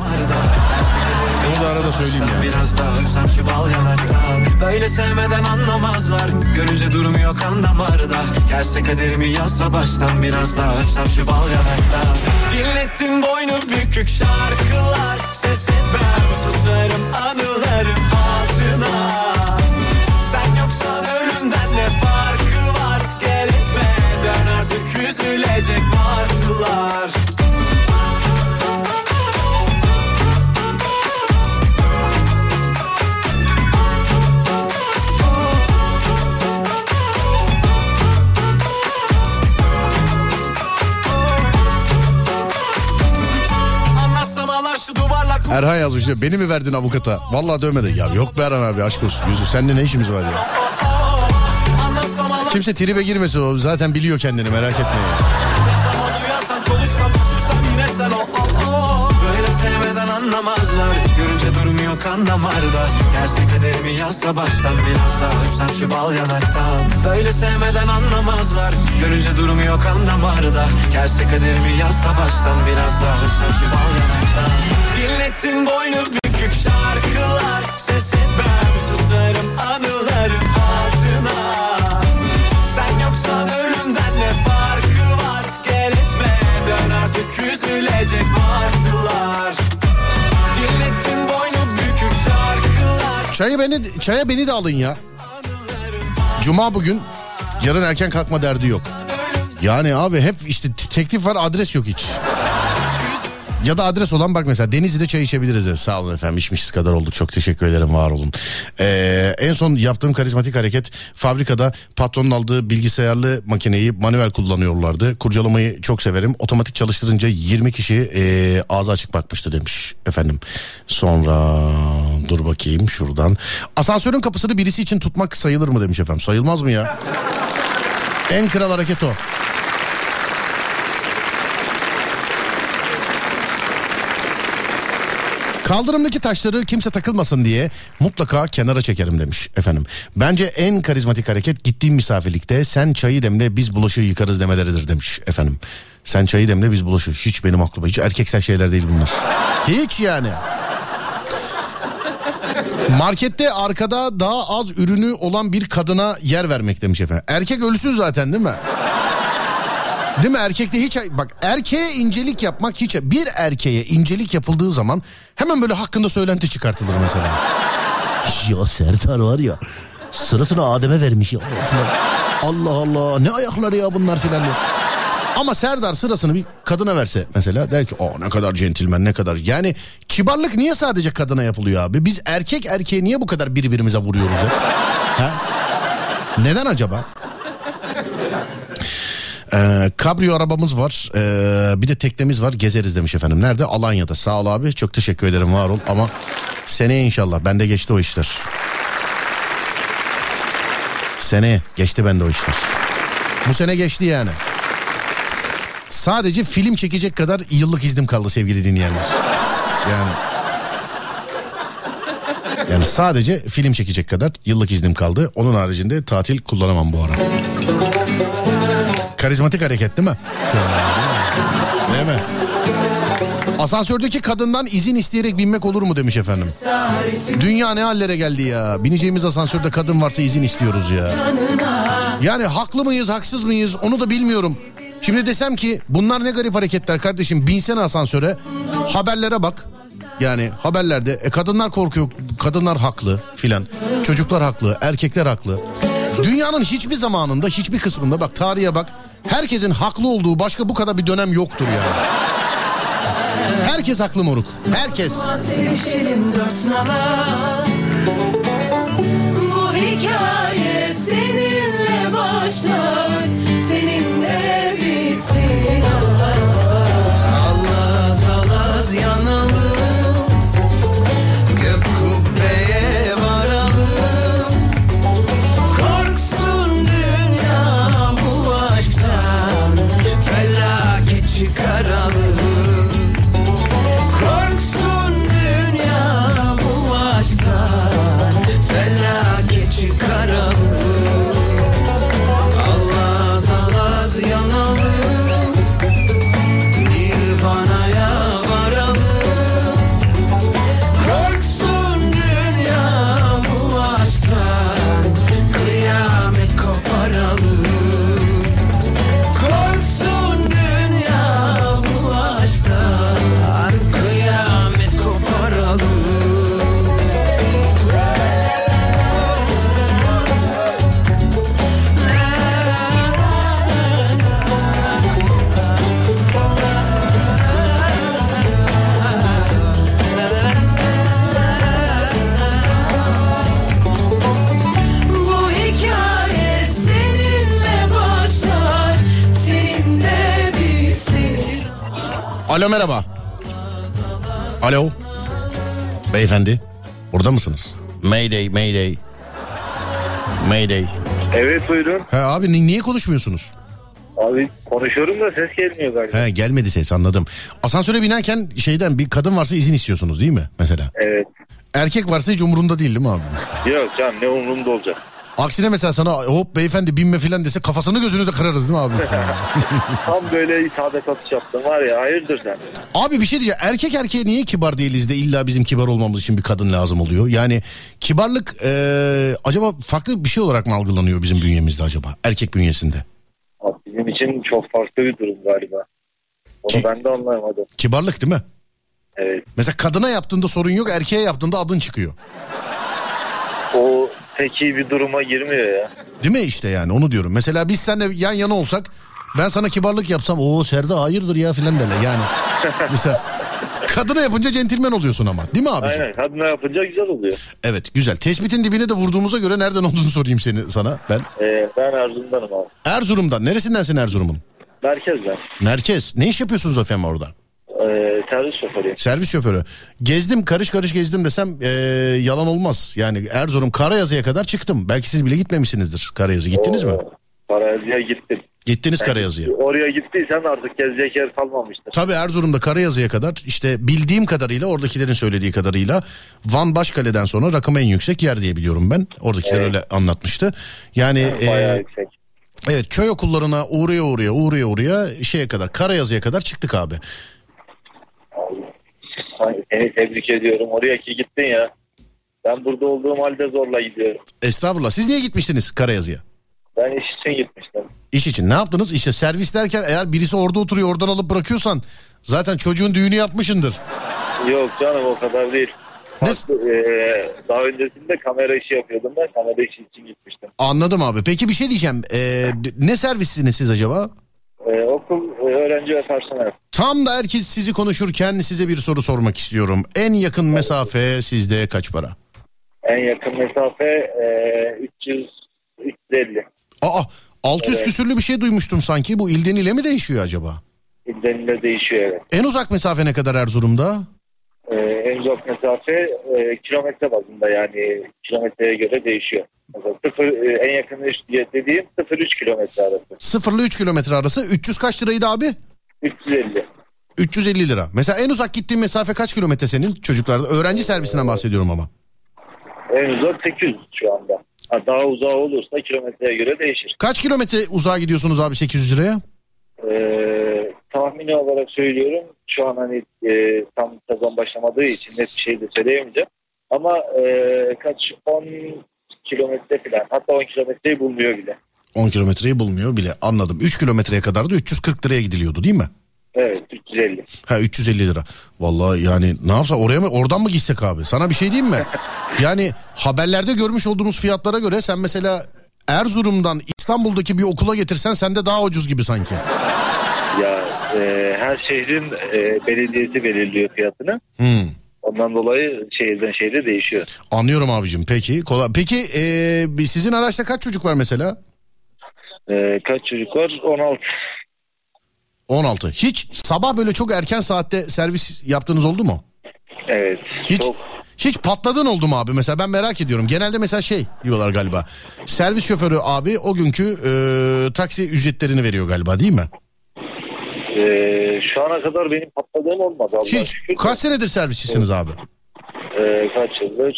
Onu da arada söyleyeyim yani. Biraz daha öpsem şu bal yanaktan. Böyle sevmeden anlamazlar. Görünce durmuyor kan damarda. Gelse kaderimi yazsa baştan Biraz daha öpsem şu bal yanaktan. Dinlettin boynu bükük şarkılar. Ses etmem susarım anılarım ağzına Sen yoksan ölümden ne artık üzülecek martılar Erhan yazmış ya beni mi verdin avukata? Vallahi dövmedi. Ya yok Erhan abi aşk olsun. Yüzü seninle ne işimiz var ya? Kimse tribe girmesin o zaten biliyor kendini merak etme. Böyle sevmeden anlamazlar. Görünce durmuyor kan damarda. Gelse kaderimi yazsa baştan biraz daha Öpsem şu bal yanaktan. Böyle sevmeden anlamazlar. Görünce durmuyor kan damarda. Gelse kaderimi yazsa baştan biraz daha Öpsem şu bal yanaktan. Dinlettin boynu bükük şarkılar. Ses etmem Çaya beni, çaya beni de alın ya. Cuma bugün. Yarın erken kalkma derdi yok. Yani abi hep işte teklif var adres yok hiç. Ya da adres olan bak mesela Denizli'de çay içebiliriz. Sağ olun efendim içmişiz kadar olduk. Çok teşekkür ederim var olun. Ee, en son yaptığım karizmatik hareket fabrikada patronun aldığı bilgisayarlı makineyi manuel kullanıyorlardı. Kurcalamayı çok severim. Otomatik çalıştırınca 20 kişi e, ağzı açık bakmıştı demiş efendim. Sonra dur bakayım şuradan. Asansörün kapısını birisi için tutmak sayılır mı demiş efendim. Sayılmaz mı ya? En kral hareket o. Kaldırımdaki taşları kimse takılmasın diye mutlaka kenara çekerim demiş efendim. Bence en karizmatik hareket gittiğim misafirlikte sen çayı demle biz bulaşığı yıkarız demeleridir demiş efendim. Sen çayı demle biz bulaşığı hiç benim aklıma hiç erkeksel şeyler değil bunlar. Hiç yani. Markette arkada daha az ürünü olan bir kadına yer vermek demiş efendim. Erkek ölüsün zaten değil mi? Değil mi erkekte hiç bak erkeğe incelik yapmak hiç bir erkeğe incelik yapıldığı zaman hemen böyle hakkında söylenti çıkartılır mesela. ya Serdar var ya sırasını Adem'e vermiş ya. Allah Allah ne ayakları ya bunlar filan diye. Ama Serdar sırasını bir kadına verse mesela der ki o ne kadar centilmen ne kadar. Yani kibarlık niye sadece kadına yapılıyor abi? Biz erkek erkeğe niye bu kadar birbirimize vuruyoruz ya? Ha? Neden acaba? Ee, kabrio arabamız var. Ee, bir de teknemiz var. Gezeriz demiş efendim. Nerede? Alanya'da. Sağ ol abi. Çok teşekkür ederim. Var ol. Ama seneye inşallah. Bende geçti o işler. Seneye geçti bende o işler. Bu sene geçti yani. Sadece film çekecek kadar yıllık iznim kaldı sevgili dinleyenler. Yani yani sadece film çekecek kadar yıllık iznim kaldı. Onun haricinde tatil kullanamam bu ara. Karizmatik hareket değil mi? Değil mi? Asansördeki kadından izin isteyerek binmek olur mu demiş efendim. Dünya ne hallere geldi ya. Bineceğimiz asansörde kadın varsa izin istiyoruz ya. Yani haklı mıyız haksız mıyız onu da bilmiyorum. Şimdi desem ki bunlar ne garip hareketler kardeşim binsene asansöre haberlere bak. Yani haberlerde e, kadınlar korkuyor kadınlar haklı filan çocuklar haklı erkekler haklı. Dünyanın hiçbir zamanında hiçbir kısmında bak tarihe bak herkesin haklı olduğu başka bu kadar bir dönem yoktur yani. Herkes haklı moruk. Herkes. Dört nala Bu hikaye seninle Alo merhaba. Alo. Beyefendi. Burada mısınız? Mayday, mayday. Mayday. Evet buyurun. He abi ni- niye konuşmuyorsunuz? Abi konuşuyorum da ses gelmiyor galiba. He gelmedi ses anladım. Asansöre binerken şeyden bir kadın varsa izin istiyorsunuz değil mi mesela? Evet. Erkek varsa hiç umurunda değil değil mi abi? Yok canım ne umurumda olacak. Aksine mesela sana hop beyefendi binme filan dese kafasını gözünü de kırarız değil mi abi? Tam böyle isabet atış yaptım var ya hayırdır sen. abi bir şey diyeceğim. Erkek erkeğe niye kibar değiliz de illa bizim kibar olmamız için bir kadın lazım oluyor? Yani kibarlık eee, acaba farklı bir şey olarak mı algılanıyor bizim bünyemizde acaba? Erkek bünyesinde. Abi Bizim için çok farklı bir durum galiba. Onu Ki- ben de anlayamadım. Kibarlık değil mi? Evet. Mesela kadına yaptığında sorun yok erkeğe yaptığında adın çıkıyor. O pek iyi bir duruma girmiyor ya. Değil mi işte yani onu diyorum. Mesela biz seninle yan yana olsak ben sana kibarlık yapsam o Serda hayırdır ya filan derler yani. Mesela kadına yapınca centilmen oluyorsun ama değil mi abiciğim? Aynen kadına yapınca güzel oluyor. Evet güzel. Tespitin dibine de vurduğumuza göre nereden olduğunu sorayım seni sana ben. Ee, ben Erzurum'danım abi. Erzurum'dan. Neresindensin Erzurum'un? Merkezden. Merkez. Ne iş yapıyorsunuz efendim orada? Ee, servis şoförüyüm. Servis şoförü. Gezdim karış karış gezdim desem eee, yalan olmaz. Yani Erzurum Karayazı'ya kadar çıktım. Belki siz bile gitmemişsinizdir Karayazı. Gittiniz mi? Karayazı'ya gittim. Gittiniz Karayazı'ya. Oraya gittiysen artık gezecek yer kalmamıştır. Tabii Erzurum'da Karayazı'ya kadar işte bildiğim kadarıyla oradakilerin söylediği kadarıyla Van Başkale'den sonra rakım en yüksek yer diye biliyorum ben. Oradakiler öyle anlatmıştı. Yani Bayağı e, yüksek. evet köy okullarına uğraya uğraya uğraya uğraya şeye kadar Karayazı'ya kadar çıktık abi. Seni tebrik ediyorum. Oraya ki gittin ya. Ben burada olduğum halde zorla gidiyorum. Estağfurullah. Siz niye gitmiştiniz Karayazı'ya? Ben iş için gitmiştim. İş için ne yaptınız? İşte servis derken eğer birisi orada oturuyor oradan alıp bırakıyorsan zaten çocuğun düğünü yapmışındır. Yok canım o kadar değil. Ne- ee, daha öncesinde kamera işi yapıyordum ben. Kamera işi için gitmiştim. Anladım abi. Peki bir şey diyeceğim. Ee, ne servisiniz siz acaba? Ee, okul e, öğrenci ve personel. Tam da herkes sizi konuşurken size bir soru sormak istiyorum. En yakın mesafe sizde kaç para? En yakın mesafe e, 300 350. Aa 600 Evet. küsürlü bir şey duymuştum sanki. Bu ilden ile mi değişiyor acaba? İlden de değişiyor evet. En uzak mesafe ne kadar Erzurum'da? Ee, en uzak mesafe e, kilometre bazında yani kilometreye göre değişiyor. Mesela sıfır, e, en yakın diye dediğim 0-3 kilometre arası. 0 ile 3 kilometre arası. 300 kaç liraydı abi? 350. 350 lira. Mesela en uzak gittiğin mesafe kaç kilometre senin çocuklarda? Öğrenci servisinden bahsediyorum ama. En uzak 800 şu anda. Ha, daha uzağı olursa kilometreye göre değişir. Kaç kilometre uzağa gidiyorsunuz abi 800 liraya? Ee, tahmini olarak söylüyorum. Şu an hani e, tam sezon başlamadığı için net bir şey de söyleyemeyeceğim. Ama e, kaç 10 kilometre falan hatta 10 kilometreyi bulmuyor bile. 10 kilometreyi bulmuyor bile anladım. 3 kilometreye kadar da 340 liraya gidiliyordu değil mi? Evet 350. Ha 350 lira. Vallahi yani ne yapsa oraya mı oradan mı gitsek abi? Sana bir şey diyeyim mi? Yani haberlerde görmüş olduğumuz fiyatlara göre sen mesela Erzurum'dan İstanbul'daki bir okula getirsen sende daha ucuz gibi sanki. Ya e, her şehrin e, belediyesi belirliyor fiyatını. Hmm. Ondan dolayı şehirden şehre değişiyor. Anlıyorum abicim. Peki kolay. Peki bir- sizin araçta kaç çocuk var mesela? E, kaç çocuk var? 16. 16. Hiç sabah böyle çok erken saatte servis yaptığınız oldu mu? Evet. Hiç Çok hiç patladın oldu mu abi? Mesela ben merak ediyorum. Genelde mesela şey diyorlar galiba. Servis şoförü abi o günkü ee, taksi ücretlerini veriyor galiba değil mi? e, şu ana kadar benim patladığım olmadı. Allah'a Hiç. şükür. Kaç senedir servisçisiniz abi? E, kaç yıldır?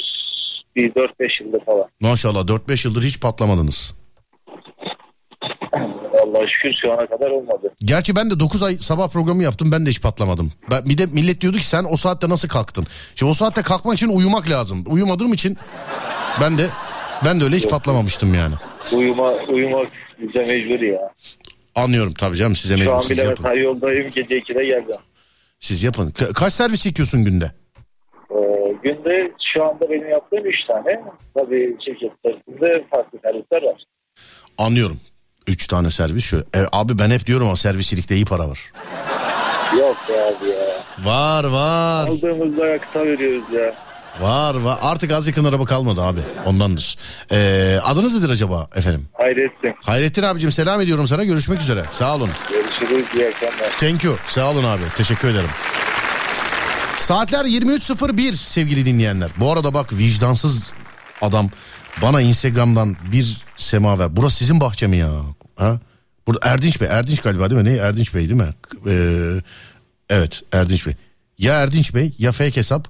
Bir 4-5 yıldır falan. Maşallah 4-5 yıldır hiç patlamadınız. Allah'a şükür şu ana kadar olmadı. Gerçi ben de 9 ay sabah programı yaptım ben de hiç patlamadım. Ben, bir de millet diyordu ki sen o saatte nasıl kalktın? Şimdi o saatte kalkmak için uyumak lazım. Uyumadığım için ben de ben de öyle hiç patlamamıştım yani. Uyuma, uyumak bize mecbur ya. Anlıyorum tabii canım size Şu mecbur an siz bile mesai yoldayım. Gece 2'de geleceğim. Siz yapın. Ka- kaç servis çekiyorsun günde? Ee, günde şu anda benim yaptığım 3 tane. Tabii şirket içerisinde farklı servisler var. Anlıyorum. 3 tane servis şu. E, abi ben hep diyorum ama servisçilikte iyi para var. Yok ya abi ya. Var var. Aldığımızda kısa veriyoruz ya. Var var. Artık az yakın araba kalmadı abi. Ondandır. Ee, adınız nedir acaba efendim? Hayrettin. Hayrettin abicim selam ediyorum sana. Görüşmek üzere. Sağ olun. Görüşürüz. İyi akşamlar. Thank you. Sağ olun abi. Teşekkür ederim. Saatler 23.01 sevgili dinleyenler. Bu arada bak vicdansız adam bana Instagram'dan bir semaver. Burası sizin bahçe mi ya? Ha? Burada Erdinç Bey. Erdinç galiba değil mi? Ne? Erdinç Bey değil mi? Ee, evet Erdinç Bey. Ya Erdinç Bey ya fake hesap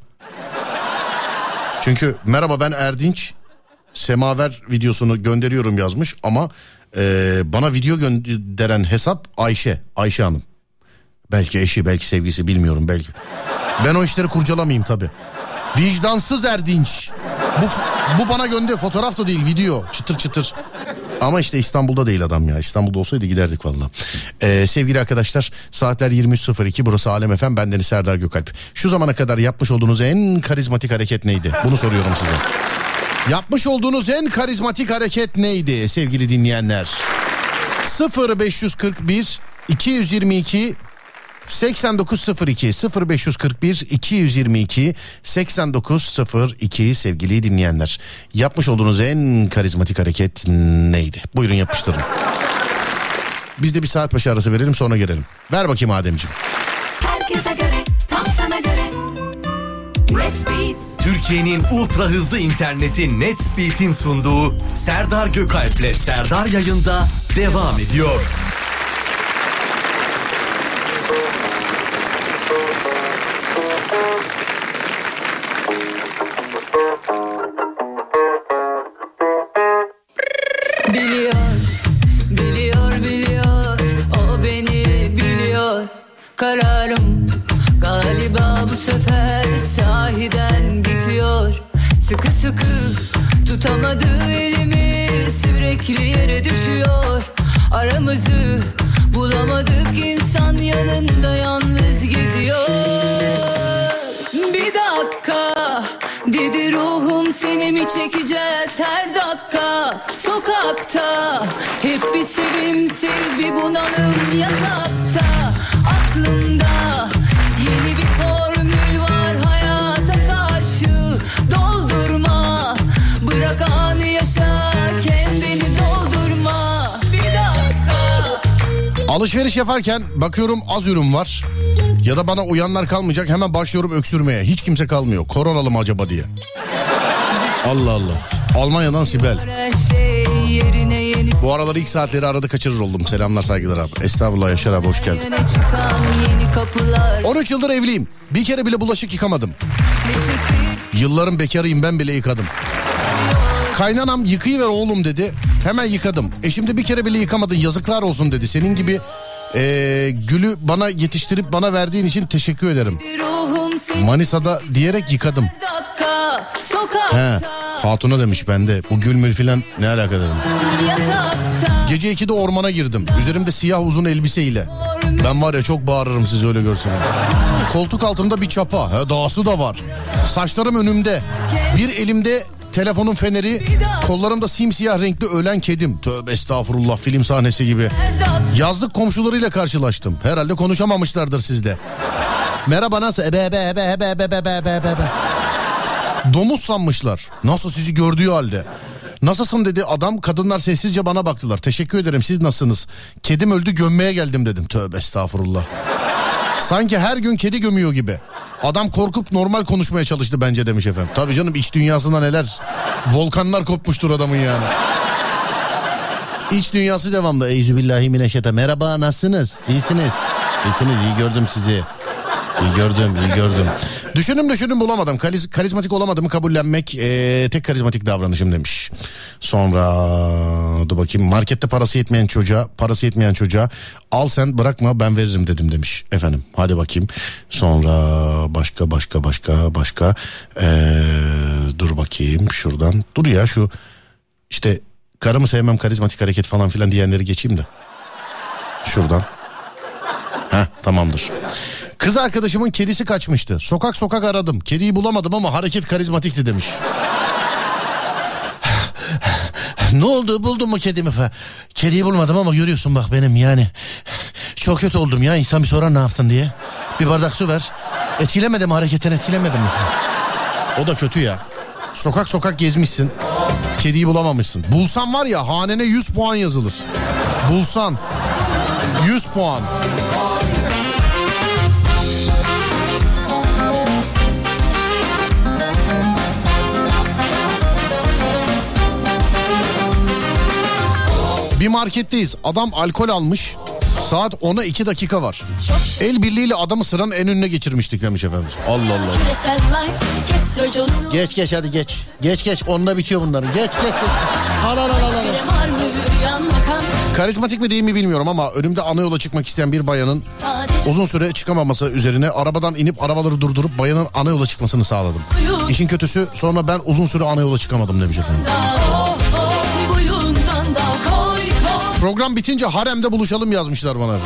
Çünkü merhaba ben Erdinç semaver videosunu gönderiyorum yazmış ama e, bana video gönderen hesap Ayşe Ayşe Hanım. Belki eşi belki sevgisi bilmiyorum belki. Ben o işleri kurcalamayayım tabi. Vicdansız Erdinç. Bu, bu bana gönder fotoğraf da değil video çıtır çıtır. Ama işte İstanbul'da değil adam ya. İstanbul'da olsaydı giderdik valla. Ee, sevgili arkadaşlar saatler 23.02 burası Alem Efem bendeniz Serdar Gökalp. Şu zamana kadar yapmış olduğunuz en karizmatik hareket neydi? Bunu soruyorum size. Yapmış olduğunuz en karizmatik hareket neydi sevgili dinleyenler? 0541 222 8902 0541 222 8902 sevgili dinleyenler. Yapmış olduğunuz en karizmatik hareket neydi? Buyurun yapıştırın. Biz de bir saat başı arası verelim sonra gelelim. Ver bakayım Ademciğim. Herkese göre tam sana göre Türkiye'nin ultra hızlı interneti Netspeed'in sunduğu Serdar Gökalp'le Serdar yayında devam ediyor. Tutamadı elimi Sürekli yere düşüyor. Aramızı bulamadık insan yanında yalnız geziyor. Bir dakika dedi ruhum seni mi çekeceğiz her dakika? Sokakta hep bir sevimsiz bir bunalım yatakta. Aklımda Alışveriş yaparken bakıyorum az ürün var. Ya da bana uyanlar kalmayacak hemen başlıyorum öksürmeye. Hiç kimse kalmıyor. Koronalı mı acaba diye. Allah Allah. Almanya'dan Sibel. Bu aralar ilk saatleri arada kaçırır oldum. Selamlar saygılar abi. Estağfurullah Yaşar abi hoş geldin. yöne çıkan yeni kapılar 13 yıldır evliyim. Bir kere bile bulaşık yıkamadım. Yılların bekarıyım ben bile yıkadım. Kaynanam yıkayıver oğlum dedi. Hemen yıkadım. Eşim de bir kere bile yıkamadın yazıklar olsun dedi. Senin gibi eee, gülü bana yetiştirip bana verdiğin için teşekkür ederim. Manisa'da diyerek yıkadım. He, hatuna demiş bende. Bu gül mül filan ne alaka dedim. Gece 2'de ormana girdim. Üzerimde siyah uzun elbiseyle. Ben var ya çok bağırırım siz öyle görseniz. Koltuk altımda bir çapa. He, dağısı da var. Saçlarım önümde. Bir elimde Telefonun feneri, kollarımda simsiyah renkli ölen kedim. Tövbe estağfurullah film sahnesi gibi. Yazlık komşularıyla karşılaştım. Herhalde konuşamamışlardır sizde. Merhaba nasıl? Ebe ebe ebe ebe ebe ebe ebe ebe. Domuz sanmışlar. Nasıl sizi gördüğü halde. Nasılsın dedi adam kadınlar sessizce bana baktılar. Teşekkür ederim siz nasılsınız? Kedim öldü gömmeye geldim dedim. Tövbe estağfurullah. Sanki her gün kedi gömüyor gibi. Adam korkup normal konuşmaya çalıştı bence demiş efendim. Tabii canım iç dünyasında neler. Volkanlar kopmuştur adamın yani. İç dünyası devamlı. Eyzübillahimineşşete. Merhaba nasılsınız? İyisiniz. İyisiniz iyi gördüm sizi. İyi gördüm, iyi gördüm. Düşündüm düşündüm bulamadım. Kariz, karizmatik olamadığımı kabullenmek eee, tek karizmatik davranışım demiş. Sonra dur bakayım markette parası yetmeyen çocuğa, parası yetmeyen çocuğa al sen bırakma ben veririm dedim demiş. Efendim hadi bakayım. Sonra başka başka başka başka Eee, dur bakayım şuradan. Dur ya şu işte karımı sevmem karizmatik hareket falan filan diyenleri geçeyim de. Şuradan. Heh tamamdır. Kız arkadaşımın kedisi kaçmıştı. Sokak sokak aradım. Kediyi bulamadım ama hareket karizmatikti demiş. ne oldu buldun mu kedimi falan. Kediyi bulmadım ama görüyorsun bak benim yani. Çok kötü oldum ya insan bir sorar ne yaptın diye. Bir bardak su ver. Etkilemedim hareketten etkilemedim. O da kötü ya. Sokak sokak gezmişsin. Kediyi bulamamışsın. Bulsan var ya hanene 100 puan yazılır. Bulsan 100 puan. Bir marketteyiz. Adam alkol almış. Saat 10'a 2 dakika var. El birliğiyle adamı sıranın en önüne geçirmiştik demiş efendim. Allah Allah. Geç geç hadi geç. Geç geç onunla bitiyor bunların. Geç geç. geç. Al al al al. Karizmatik mi değil mi bilmiyorum ama önümde ana yola çıkmak isteyen bir bayanın uzun süre çıkamaması üzerine arabadan inip arabaları durdurup bayanın ana yola çıkmasını sağladım. İşin kötüsü sonra ben uzun süre ana yola çıkamadım demiş efendim. Program bitince haremde buluşalım yazmışlar bana.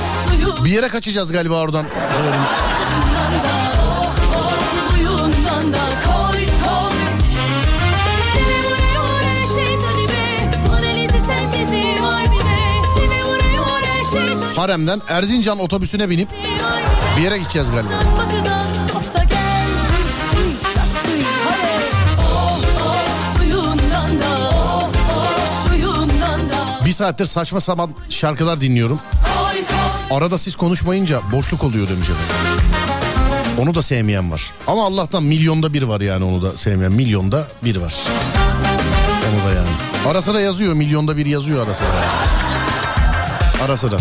Bir yere kaçacağız galiba oradan. Haremden Erzincan otobüsüne binip bir yere gideceğiz galiba. Saattir saçma sapan şarkılar dinliyorum. Arada siz konuşmayınca boşluk oluyor demiş. Onu da sevmeyen var. Ama Allah'tan milyonda bir var yani onu da sevmeyen. Milyonda bir var. Onu da yani. Ara sıra yazıyor milyonda bir yazıyor ara sıra. Ara sıra.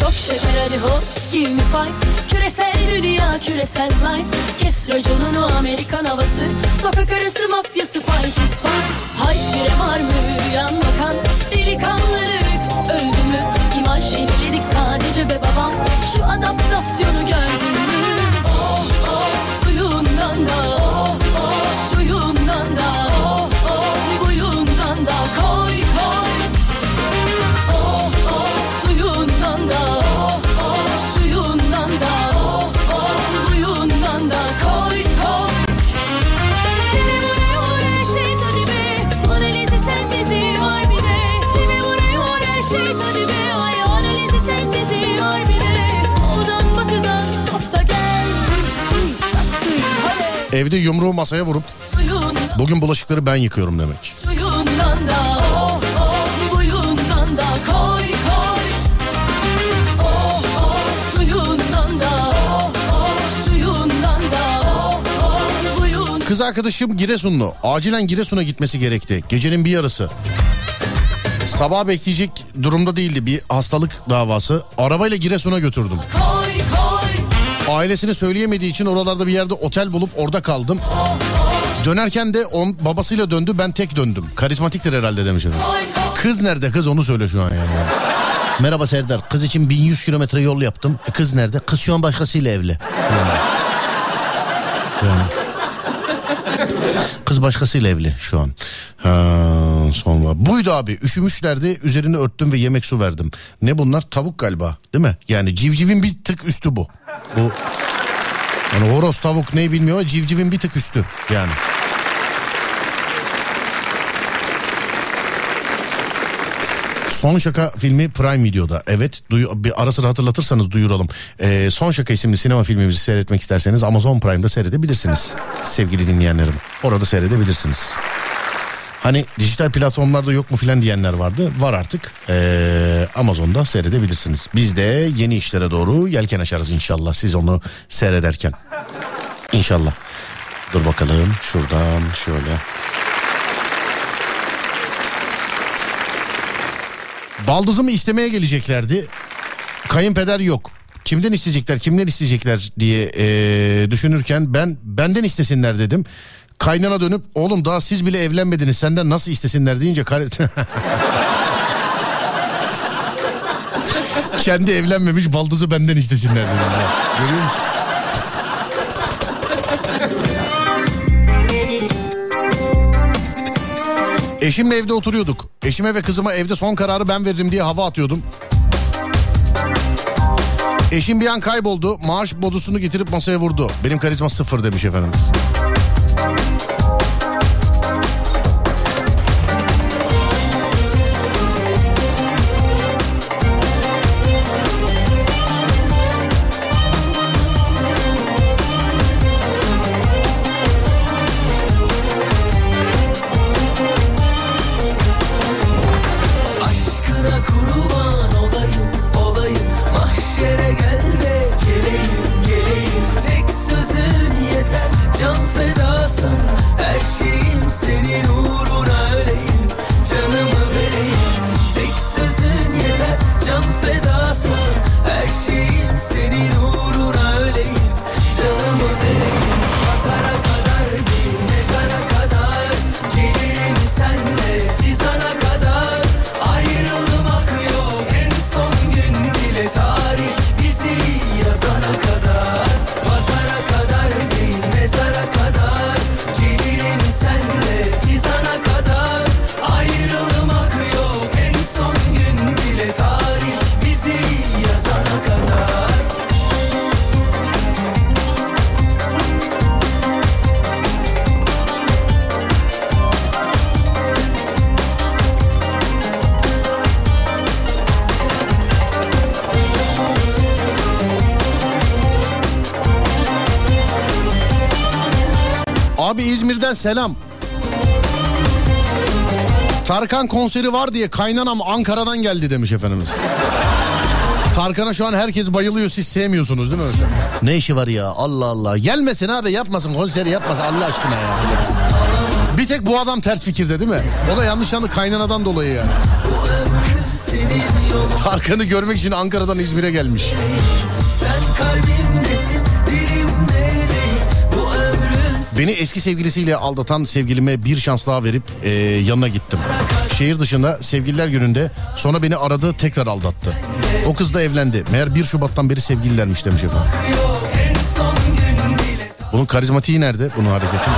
Çok şeker hop give me five dünya küresel life. Kes raconunu Amerikan havası. Sokak arası mafyası fight is fight. Hayt bire var mı yanmakan Delikanlılık. Öldü mü? İmaj yeniledik sadece be babam. Şu adaptasyonu gördün mü? Oh oh suyundan da. Oh oh suyundan da Evde yumruğu masaya vurup bugün bulaşıkları ben yıkıyorum demek. Kız arkadaşım Giresunlu. Acilen Giresun'a gitmesi gerekti. Gecenin bir yarısı. Sabah bekleyecek durumda değildi bir hastalık davası. Arabayla Giresun'a götürdüm. koy Ailesine söyleyemediği için oralarda bir yerde otel bulup orada kaldım. Dönerken de on, babasıyla döndü ben tek döndüm. Karizmatiktir herhalde demiş efendim. Kız nerede kız onu söyle şu an yani. Merhaba Serdar kız için 1100 kilometre yol yaptım. E, kız nerede? Kız şu an başkasıyla evli. Yani. Yani. Kız başkasıyla evli şu an. Ha, sonra buydu abi üşümüşlerdi üzerine örttüm ve yemek su verdim. Ne bunlar tavuk galiba değil mi? Yani civcivin bir tık üstü bu. Bu yani horoz tavuk ne bilmiyor civcivin bir tık üstü yani. Son Şaka filmi Prime Video'da. Evet duyu, bir ara sıra hatırlatırsanız duyuralım. Ee, Son Şaka isimli sinema filmimizi seyretmek isterseniz Amazon Prime'da seyredebilirsiniz. Sevgili dinleyenlerim. Orada seyredebilirsiniz. Hani dijital platformlarda yok mu filan diyenler vardı. Var artık. Ee, Amazon'da seyredebilirsiniz. Biz de yeni işlere doğru yelken açarız inşallah siz onu seyrederken. İnşallah. Dur bakalım şuradan şöyle. Baldızımı istemeye geleceklerdi. Kayınpeder yok. Kimden isteyecekler, kimden isteyecekler diye eee, düşünürken ben benden istesinler dedim. Kaynana dönüp oğlum daha siz bile evlenmediniz senden nasıl istesinler deyince kar- kendi evlenmemiş baldızı benden istesinler dedim. Görüyor musun? Eşimle evde oturuyorduk. Eşime ve kızıma evde son kararı ben veririm diye hava atıyordum. Eşim bir an kayboldu. Maaş bodusunu getirip masaya vurdu. Benim karizma sıfır demiş efendim. Selam. Tarkan konseri var diye kaynanam Ankara'dan geldi demiş efendimiz. Tarkan'a şu an herkes bayılıyor siz sevmiyorsunuz değil mi? Ne işi var ya Allah Allah. Gelmesin abi yapmasın konseri yapmasın Allah aşkına ya. Bir tek bu adam ters fikirde değil mi? O da yanlış anlı kaynanadan dolayı yani. Tarkan'ı görmek için Ankara'dan İzmir'e gelmiş. Sen kalbimdesin Beni eski sevgilisiyle aldatan sevgilime bir şans daha verip e, yanına gittim. Şehir dışında sevgililer gününde sonra beni aradı tekrar aldattı. O kız da evlendi. Meğer 1 Şubat'tan beri sevgililermiş demiş efendim. Bunun karizmatiği nerede? Bunun hareketi.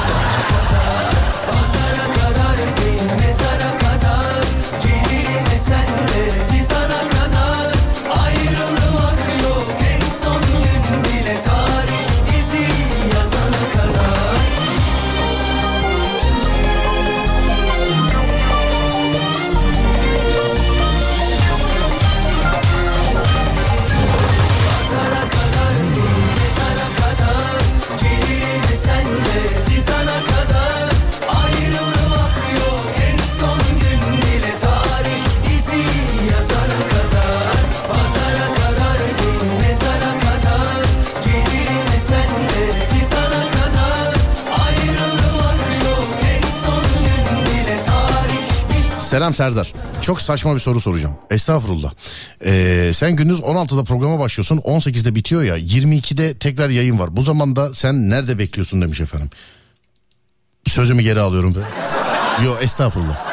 Selam Serdar. Çok saçma bir soru soracağım. Estağfurullah. Ee, sen gündüz 16'da programa başlıyorsun. 18'de bitiyor ya. 22'de tekrar yayın var. Bu zamanda sen nerede bekliyorsun demiş efendim. Sözümü geri alıyorum be. Yo estağfurullah.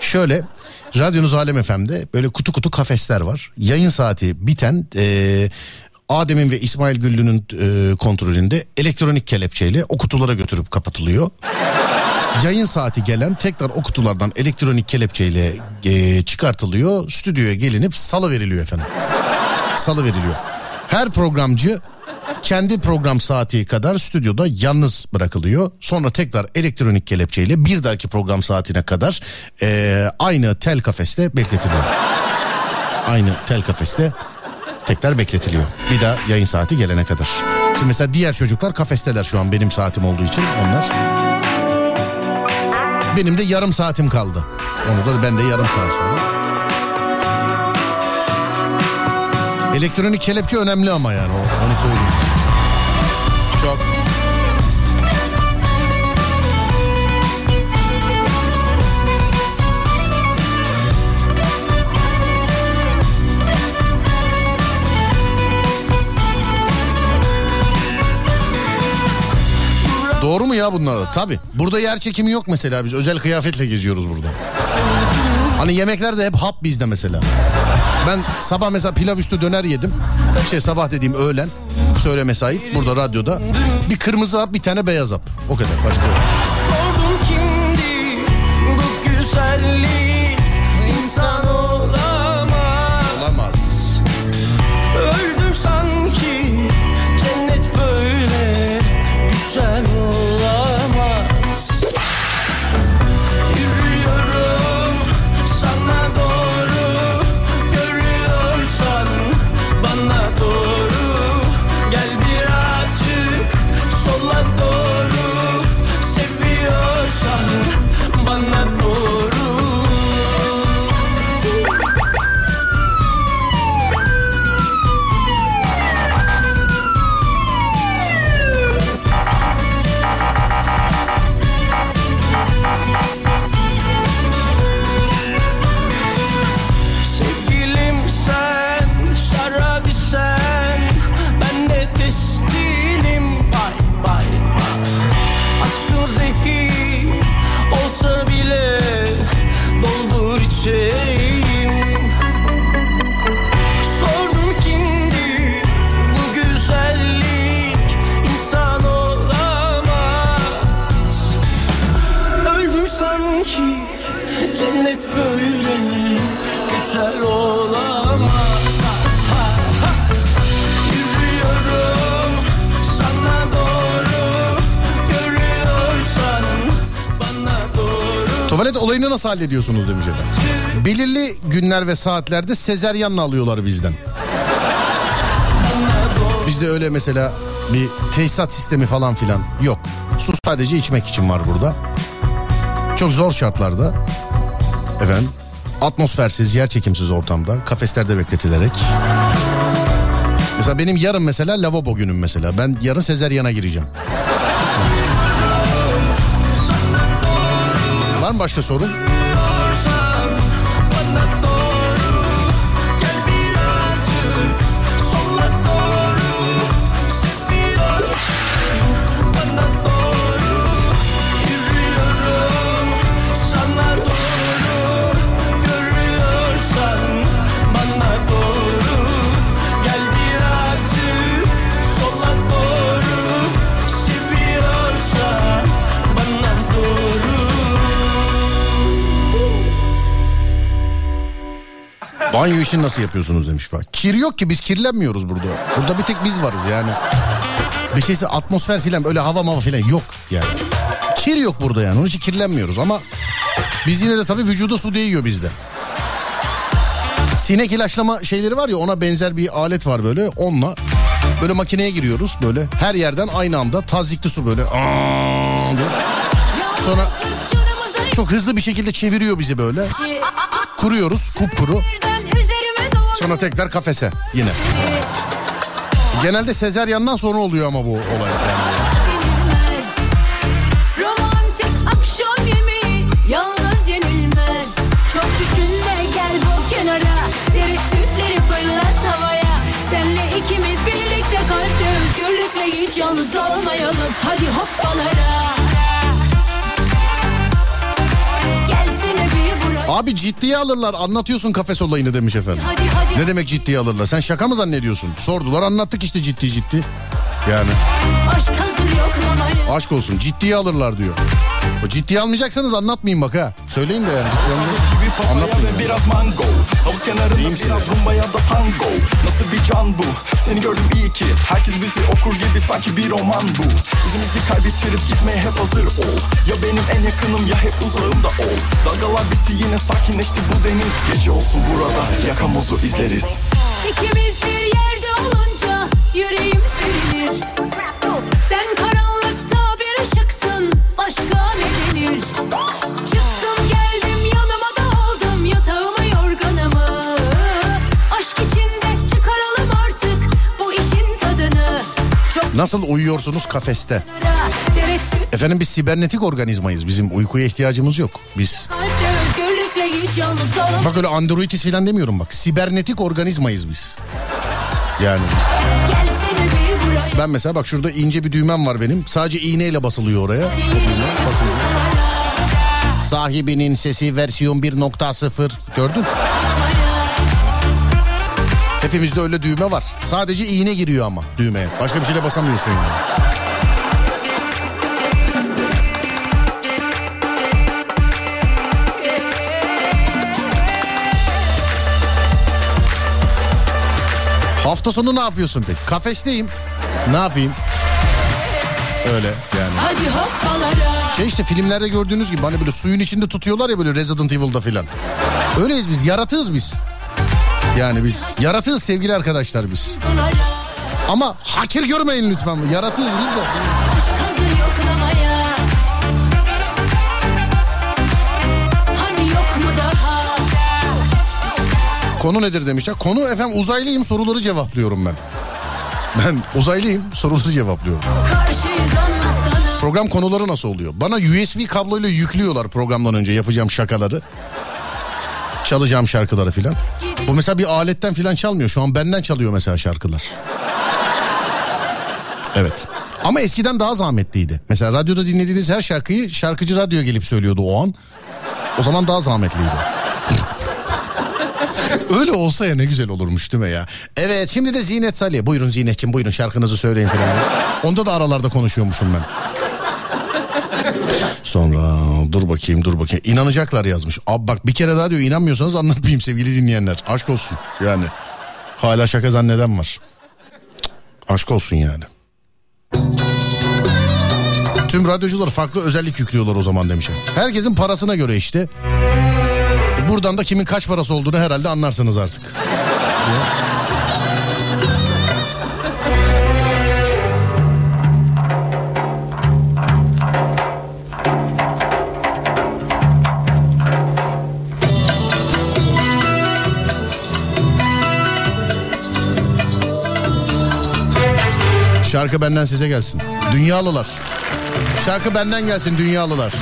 Şöyle radyonuz Alem FM'de böyle kutu kutu kafesler var. Yayın saati biten e, Adem'in ve İsmail Güllü'nün e, kontrolünde elektronik kelepçeyle o kutulara götürüp kapatılıyor. Yayın saati gelen tekrar o kutulardan elektronik kelepçeyle e, çıkartılıyor. Stüdyoya gelinip salı veriliyor efendim. Salı veriliyor. Her programcı kendi program saati kadar stüdyoda yalnız bırakılıyor. Sonra tekrar elektronik kelepçeyle bir dahaki program saatine kadar e, aynı tel kafeste bekletiliyor. Aynı tel kafeste tekrar bekletiliyor. Bir daha yayın saati gelene kadar. Şimdi mesela diğer çocuklar kafesteler şu an benim saatim olduğu için onlar. Benim de yarım saatim kaldı. Onu da ben de yarım saat sonra. Elektronik kelepçe önemli ama yani onu söyleyeyim. Çok. Doğru mu ya bunlar? Tabi. Burada yer çekimi yok mesela biz özel kıyafetle geziyoruz burada. Hani yemekler de hep hap bizde mesela. Ben sabah mesela pilav üstü döner yedim. Şey sabah dediğim öğlen. Söyleme sahip burada radyoda. Bir kırmızı hap bir tane beyaz hap. O kadar başka yok. Sordum kimdi bu güzellik nasıl hallediyorsunuz demiş efendim. Belirli günler ve saatlerde sezeryanla alıyorlar bizden. Bizde öyle mesela bir tesisat sistemi falan filan yok. Su sadece içmek için var burada. Çok zor şartlarda efendim atmosfersiz, yer çekimsiz ortamda kafeslerde bekletilerek. Mesela benim yarın mesela lavabo günüm mesela. Ben yarın sezeryana gireceğim. Var mı başka sorun? Banyo işini nasıl yapıyorsunuz demiş falan. Kir yok ki biz kirlenmiyoruz burada. Burada bir tek biz varız yani. Bir şeyse atmosfer filan öyle hava mava filan yok yani. Kir yok burada yani onun için kirlenmiyoruz ama biz yine de tabii vücuda su değiyor bizde. Sinek ilaçlama şeyleri var ya ona benzer bir alet var böyle onunla böyle makineye giriyoruz böyle her yerden aynı anda tazikli su böyle Aa. Sonra çok hızlı bir şekilde çeviriyor bizi böyle. Kuruyoruz kupkuru. Sonra tekrar kafese yine. Genelde sezeryandan sonra oluyor ama bu olay. Yani. yalnız olmayalım Hadi hoppalara Abi ciddiye alırlar anlatıyorsun kafes olayını demiş efendim. Hadi hadi Ne demek ciddiye alırlar? Sen şaka mı zannediyorsun? Sordular anlattık işte ciddi ciddi. Yani. Aşk olsun ciddiye alırlar diyor. O ciddiye almayacaksanız anlatmayayım bak ha. Söyleyin de yani ciddiye almayacak- Anlatmayın. ve biraz mango. Havuz kenarında Diyeyim biraz rumba ya da tango. Nasıl bir can bu? Seni gördüm iyi ki. Herkes bizi okur gibi sanki bir roman bu. Yüzümüzü kaybettirip gitmeye hep hazır ol. Ya benim en yakınım ya hep uzağımda ol. Dalgalar bitti yine sakinleşti bu deniz. Gece olsun burada yakamozu izleriz. İkimiz bir yerde olunca yüreğim sevinir Sen karanlıkta bir ışıksın başka ne denir Çıktım geldim yanıma da aldım yatağımı yorganımı Aşk içinde çıkaralım artık bu işin tadını Çok Nasıl uyuyorsunuz kafeste? Efendim biz sibernetik organizmayız. Bizim uykuya ihtiyacımız yok. Biz bak öyle androitis falan demiyorum bak. Sibernetik organizmayız biz. Yani ben mesela bak şurada ince bir düğmem var benim. Sadece iğneyle basılıyor oraya. Basılıyor. Sahibinin sesi versiyon 1.0 gördün? Hepimizde öyle düğme var. Sadece iğne giriyor ama düğmeye. Başka bir şeyle basamıyorsun yani. Hafta sonu ne yapıyorsun peki? Kafesteyim. Ne yapayım? Öyle yani. Hadi hoppalara Şey işte filmlerde gördüğünüz gibi hani böyle suyun içinde tutuyorlar ya böyle Resident Evil'da filan. Öyleyiz biz yaratığız biz. Yani biz yaratığız sevgili arkadaşlar biz. Ama hakir görmeyin lütfen. Yaratığız biz de. Konu nedir demişler. Konu efendim uzaylıyım soruları cevaplıyorum ben. Ben uzaylıyım soruları cevaplıyorum. Program konuları nasıl oluyor? Bana USB kabloyla yüklüyorlar programdan önce yapacağım şakaları. Çalacağım şarkıları filan. Bu mesela bir aletten filan çalmıyor. Şu an benden çalıyor mesela şarkılar. Evet. Ama eskiden daha zahmetliydi. Mesela radyoda dinlediğiniz her şarkıyı şarkıcı radyo gelip söylüyordu o an. O zaman daha zahmetliydi. Öyle olsa ya ne güzel olurmuş değil mi ya? Evet şimdi de Zinet Salih. Buyurun Zinet'ciğim buyurun şarkınızı söyleyin falan. Onda da aralarda konuşuyormuşum ben. Sonra dur bakayım dur bakayım. İnanacaklar yazmış. Abi bak bir kere daha diyor inanmıyorsanız anlatmayayım sevgili dinleyenler. Aşk olsun yani. Hala şaka zanneden var. Aşk olsun yani. Tüm radyocular farklı özellik yüklüyorlar o zaman demişim. Herkesin parasına göre işte. Buradan da kimin kaç parası olduğunu herhalde anlarsınız artık. Şarkı benden size gelsin. Dünyalılar. Şarkı benden gelsin dünyalılar.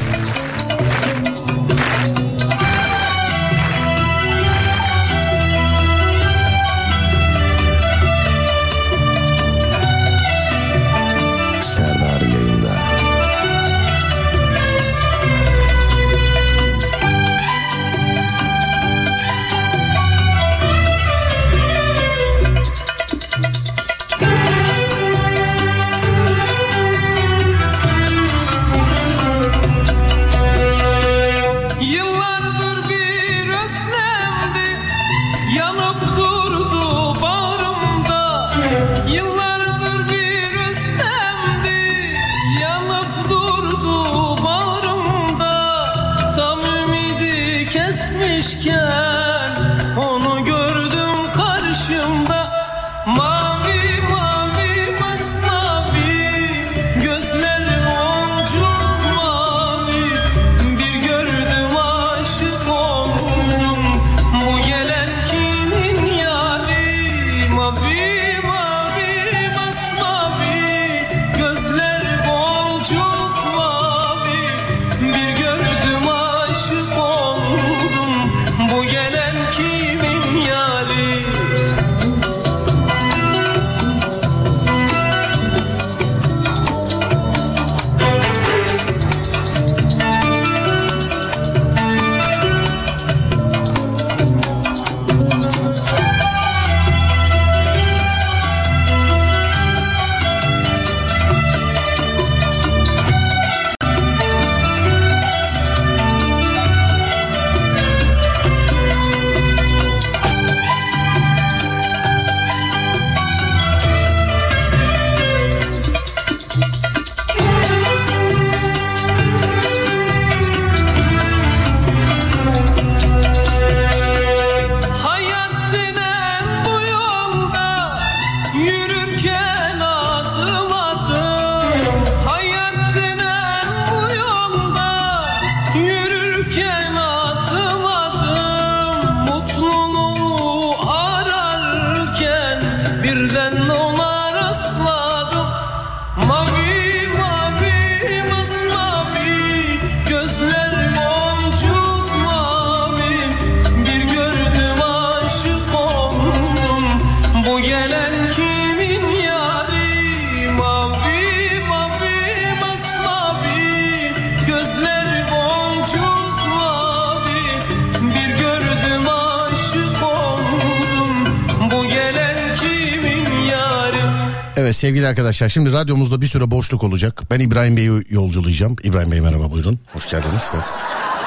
Sevgili arkadaşlar şimdi radyomuzda bir süre boşluk olacak. Ben İbrahim Bey'i yolculayacağım. İbrahim Bey merhaba buyurun. Hoş geldiniz.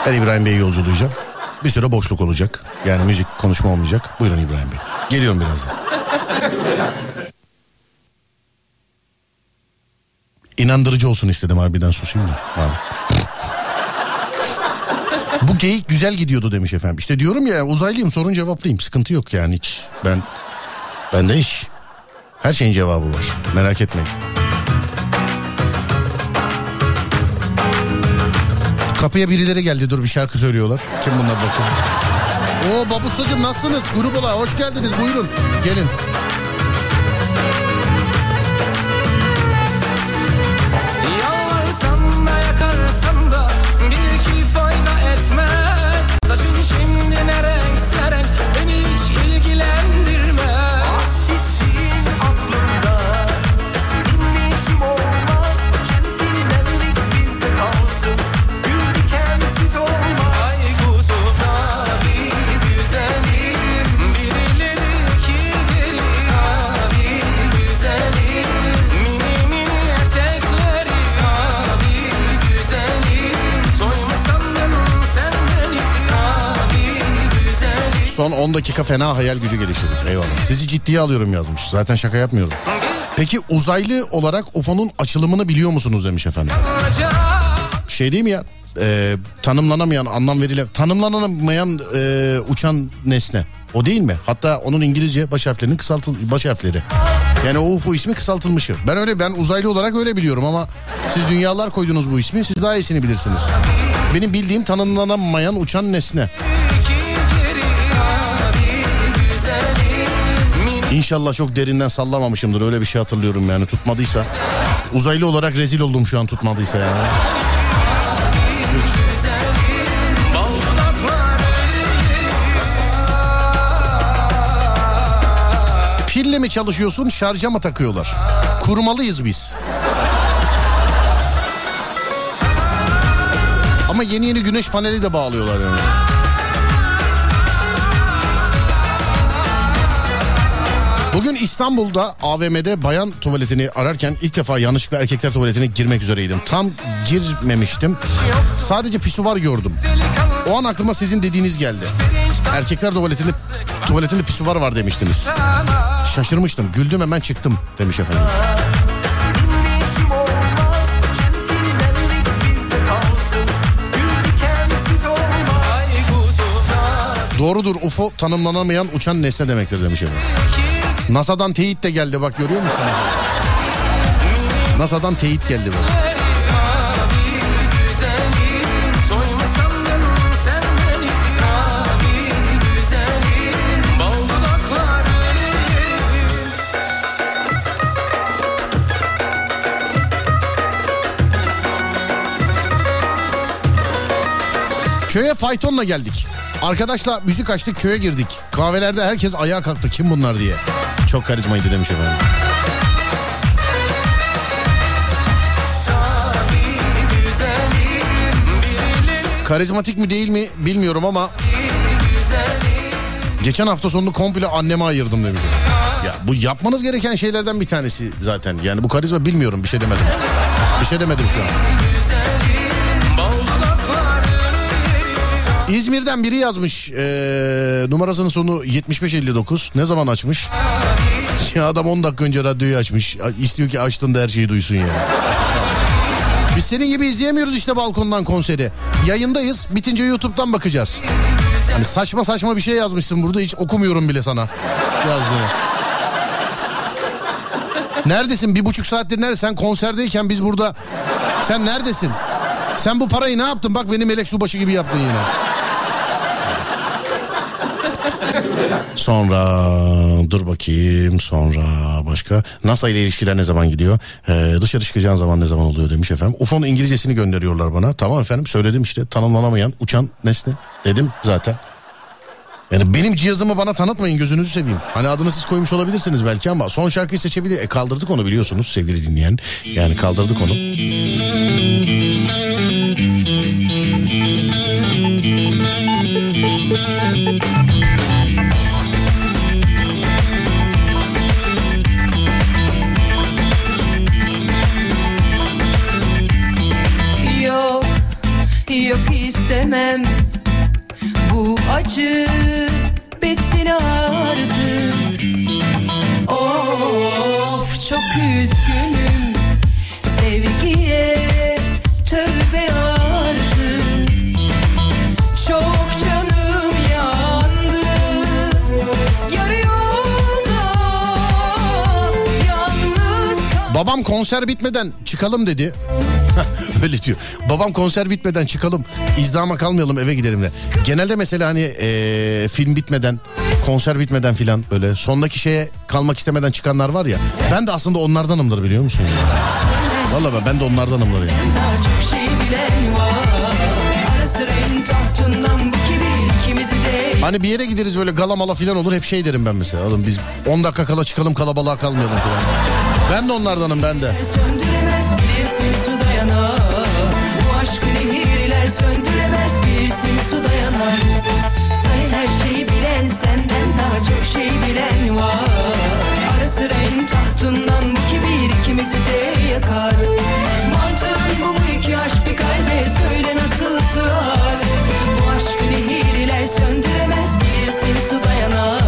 Ben İbrahim Bey'i yolculayacağım. Bir süre boşluk olacak. Yani müzik konuşma olmayacak. Buyurun İbrahim Bey. Geliyorum birazdan. İnandırıcı olsun istedim harbiden susayım da. Abi. Bu geyik güzel gidiyordu demiş efendim. İşte diyorum ya uzaylıyım sorun cevaplayayım. Sıkıntı yok yani hiç. Ben bende hiç her şeyin cevabı var. Merak etmeyin. Kapıya birileri geldi dur bir şarkı söylüyorlar. Kim bunlar bakın. Oo babusacım nasılsınız? Grubola hoş geldiniz buyurun. Gelin. Son 10 dakika fena hayal gücü geliştirdik. Eyvallah. Sizi ciddiye alıyorum yazmış. Zaten şaka yapmıyorum. Peki uzaylı olarak UFO'nun açılımını biliyor musunuz demiş efendim. Şey değil mi ya? Ee, tanımlanamayan, anlam verilen, tanımlanamayan e, uçan nesne. O değil mi? Hatta onun İngilizce baş harflerinin kısaltıl baş harfleri. Yani o UFO ismi kısaltılmışı. Ben öyle ben uzaylı olarak öyle biliyorum ama siz dünyalar koydunuz bu ismi. Siz daha iyisini bilirsiniz. Benim bildiğim tanımlanamayan uçan nesne. İnşallah çok derinden sallamamışımdır öyle bir şey hatırlıyorum yani tutmadıysa. Uzaylı olarak rezil oldum şu an tutmadıysa yani. Pille mi çalışıyorsun şarja mı takıyorlar? Kurmalıyız biz. Ama yeni yeni güneş paneli de bağlıyorlar yani. Bugün İstanbul'da AVM'de bayan tuvaletini ararken ilk defa yanlışlıkla erkekler tuvaletine girmek üzereydim. Tam girmemiştim. Sadece pisuvar gördüm. O an aklıma sizin dediğiniz geldi. Erkekler tuvaletinde tuvaletinde pisuvar var demiştiniz. Şaşırmıştım. Güldüm hemen çıktım demiş efendim. Doğrudur UFO tanımlanamayan uçan nesne demektir demiş efendim. NASA'dan teyit de geldi bak görüyor musun? NASA'dan teyit geldi bak. Köye faytonla geldik. Arkadaşla müzik açtık köye girdik. Kahvelerde herkes ayağa kalktı kim bunlar diye. Çok karizmaydı demiş efendim. Karizmatik mi değil mi bilmiyorum ama geçen hafta sonunu komple anneme ayırdım demiş. Ya bu yapmanız gereken şeylerden bir tanesi zaten. Yani bu karizma bilmiyorum bir şey demedim. Bir şey demedim şu an. İzmir'den biri yazmış ee, numarasının sonu 7559 ne zaman açmış? Ya adam 10 dakika önce radyoyu açmış istiyor ki açtığında her şeyi duysun ya. Biz senin gibi izleyemiyoruz işte balkondan konseri. Yayındayız bitince YouTube'dan bakacağız. Hani saçma saçma bir şey yazmışsın burada hiç okumuyorum bile sana yazdığını. Neredesin bir buçuk saattir nerede sen konserdeyken biz burada sen neredesin? Sen bu parayı ne yaptın? Bak beni melek subaşı gibi yaptın yine. Sonra dur bakayım sonra başka NASA ile ilişkiler ne zaman gidiyor Ee, dışarı çıkacağın zaman ne zaman oluyor demiş efendim UFO'nun İngilizcesini gönderiyorlar bana tamam efendim söyledim işte tanımlanamayan uçan nesne dedim zaten yani benim cihazımı bana tanıtmayın gözünüzü seveyim. Hani adını siz koymuş olabilirsiniz belki ama son şarkıyı seçebilir. E kaldırdık onu biliyorsunuz sevgili dinleyen. Yani kaldırdık onu. İstemem Bu acı bitsin artık. Of çok üzgünüm. Sevgiye tövbe artık. Çok canım yandı. Yarı yolda Yalnız Babam konser bitmeden çıkalım dedi. Öyle diyor. Babam konser bitmeden çıkalım. İzdama kalmayalım eve gidelim de. Genelde mesela hani eee, film bitmeden, konser bitmeden filan böyle sondaki şeye kalmak istemeden çıkanlar var ya. Ben de aslında onlardanımdır biliyor musun? Valla ben, de onlardanımdır yani. Hani bir yere gideriz böyle gala mala filan olur hep şey derim ben mesela. Oğlum biz 10 dakika kala çıkalım kalabalığa kalmayalım filan. Ben de onlardanım ben de. söndüremez bilirsin su dayanar Bu aşkı nehirler söndüremez bilirsin su dayanar Sen her şeyi bilen senden daha çok şey bilen var. Ara sıra en tahtından bu kibir ikimizi de yakar. Mantığın bu mu iki aşk bir kalbe? Söyle nasıl sığar? Bu aşkı nehirler söndüremez bilirsin su dayanar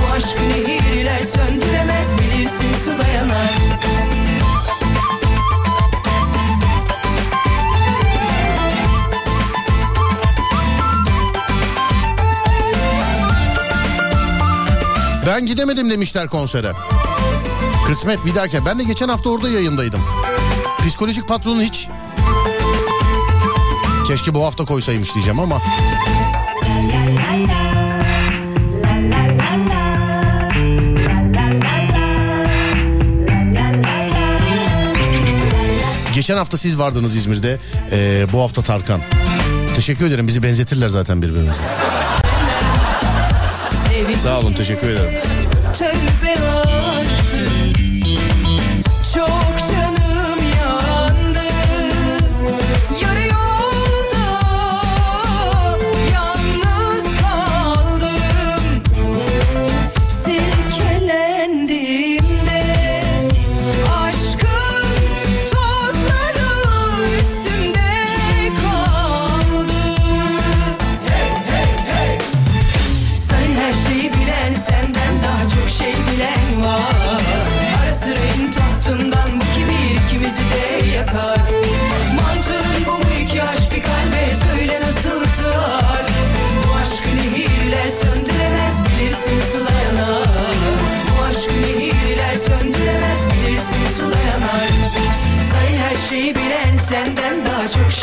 Bu aşkı nehirler söndüremez bilirsin su dayanar Ben gidemedim demişler konsere. Kısmet bir dahaki. Ben de geçen hafta orada yayındaydım. Psikolojik patronun hiç... Keşke bu hafta koysaymış diyeceğim ama... Geçen hafta siz vardınız İzmir'de. Ee, bu hafta Tarkan. Teşekkür ederim. Bizi benzetirler zaten birbirimize. Sağ olun teşekkür ederim.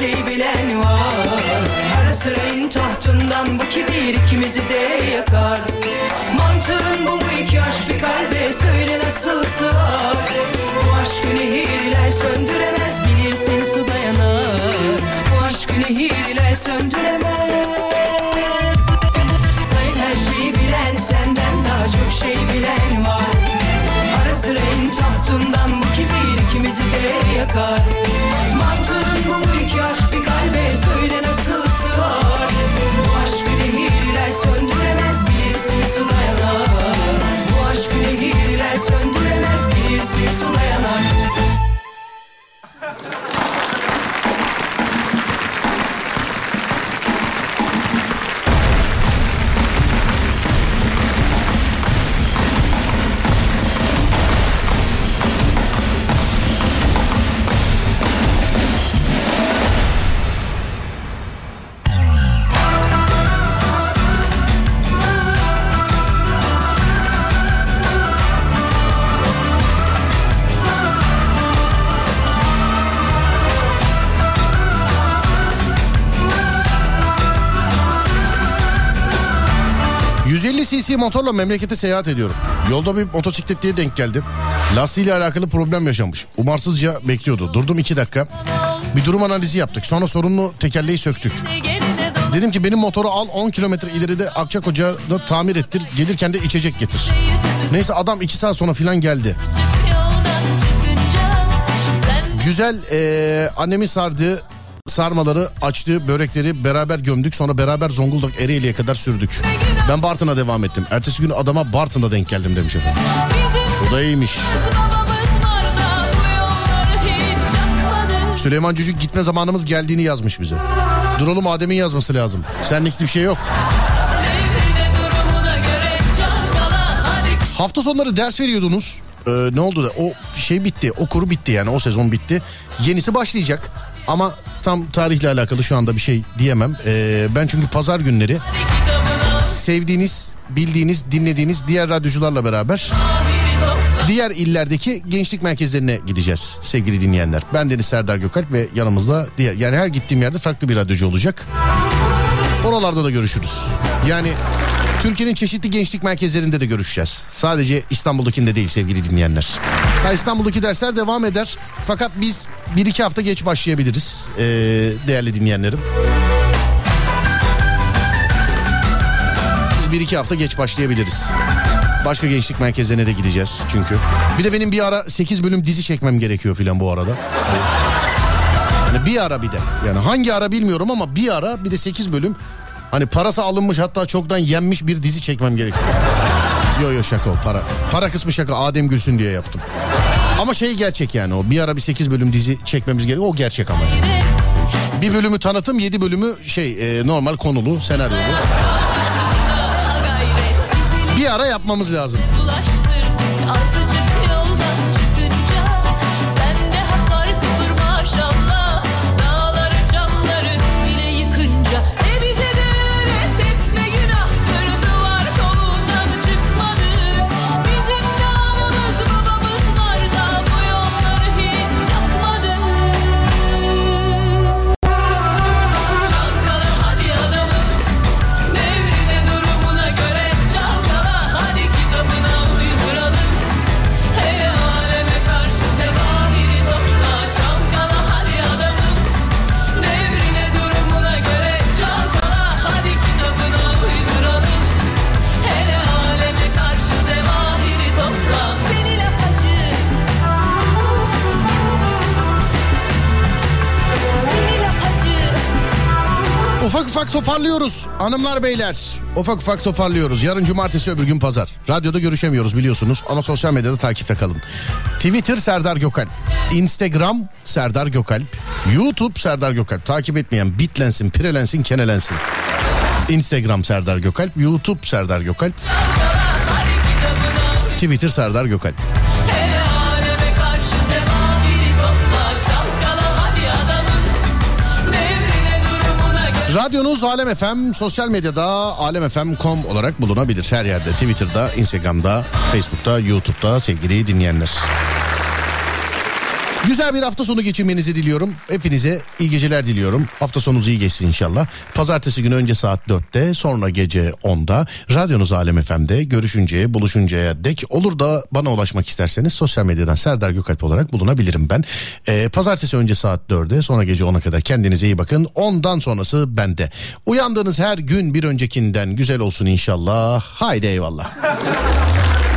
Şey bilen var. Sıra en tahtından bu kibir ikimizi de yakar. Mantığın bu mu iki aşk bir kalbe? Söyle nasıl sığar Bu aşkı nehirler söndüremez bilirsin su dayanar. Bu aşkı nehirler söndüremez ...150 cc motorla memlekete seyahat ediyorum. Yolda bir motosikletliye denk geldim. Lastiğiyle alakalı problem yaşamış. Umarsızca bekliyordu. Durdum iki dakika. Bir durum analizi yaptık. Sonra sorunlu tekerleği söktük. Dedim ki benim motoru al 10 kilometre ileride Akçakoca'da tamir ettir. Gelirken de içecek getir. Neyse adam iki saat sonra filan geldi. Güzel eee annemin sardığı sarmaları, açtığı börekleri beraber gömdük. Sonra beraber Zonguldak Ereğli'ye kadar sürdük. Ben Bartın'a devam ettim. Ertesi gün adama Bartın'da denk geldim demiş efendim. O da iyiymiş. Süleyman Cücük gitme zamanımız geldiğini yazmış bize. Duralım Adem'in yazması lazım. Senlik bir şey yok. Hafta sonları ders veriyordunuz. Ee, ne oldu da o şey bitti. O kuru bitti yani o sezon bitti. Yenisi başlayacak. Ama tam tarihle alakalı şu anda bir şey diyemem. Ee, ben çünkü pazar günleri sevdiğiniz, bildiğiniz, dinlediğiniz diğer radyocularla beraber diğer illerdeki gençlik merkezlerine gideceğiz sevgili dinleyenler. Ben Deniz Serdar Gökalp ve yanımızda diğer yani her gittiğim yerde farklı bir radyocu olacak. Oralarda da görüşürüz. Yani Türkiye'nin çeşitli gençlik merkezlerinde de görüşeceğiz. Sadece İstanbul'dakinde değil sevgili dinleyenler. Ha, İstanbul'daki dersler devam eder. Fakat biz bir iki hafta geç başlayabiliriz ee, değerli dinleyenlerim. Biz bir iki hafta geç başlayabiliriz. Başka gençlik merkezlerine de gideceğiz çünkü. Bir de benim bir ara 8 bölüm dizi çekmem gerekiyor filan bu arada. Yani bir ara bir de. Yani hangi ara bilmiyorum ama bir ara bir de 8 bölüm. Hani parası alınmış hatta çoktan yenmiş bir dizi çekmem gerekiyor. Yo yo şaka o para. Para kısmı şaka Adem Gülsün diye yaptım. Ama şey gerçek yani o bir ara bir 8 bölüm dizi çekmemiz gerekiyor. O gerçek ama. yani. Bir bölümü tanıtım 7 bölümü şey e, normal konulu senaryolu. Bir ara yapmamız lazım. Toparlıyoruz hanımlar beyler. Ufak ufak toparlıyoruz. Yarın cumartesi öbür gün pazar. Radyoda görüşemiyoruz biliyorsunuz ama sosyal medyada takipte kalın. Twitter Serdar Gökalp. Instagram Serdar Gökalp. YouTube Serdar Gökalp. Takip etmeyen bitlensin, pirelensin, kenelensin. Instagram Serdar Gökalp. YouTube Serdar Gökalp. Twitter Serdar Gökalp. Radyonuz Alem FM sosyal medyada alemfm.com olarak bulunabilir. Her yerde Twitter'da, Instagram'da, Facebook'ta, YouTube'da sevgili dinleyenler. Güzel bir hafta sonu geçirmenizi diliyorum. Hepinize iyi geceler diliyorum. Hafta sonunuz iyi geçsin inşallah. Pazartesi günü önce saat 4'te sonra gece 10'da radyonuz Alem FM'de görüşünceye buluşuncaya dek olur da bana ulaşmak isterseniz sosyal medyadan Serdar Gökalp olarak bulunabilirim ben. Ee, pazartesi önce saat 4'e sonra gece 10'a kadar kendinize iyi bakın. Ondan sonrası bende. Uyandığınız her gün bir öncekinden güzel olsun inşallah. Haydi eyvallah.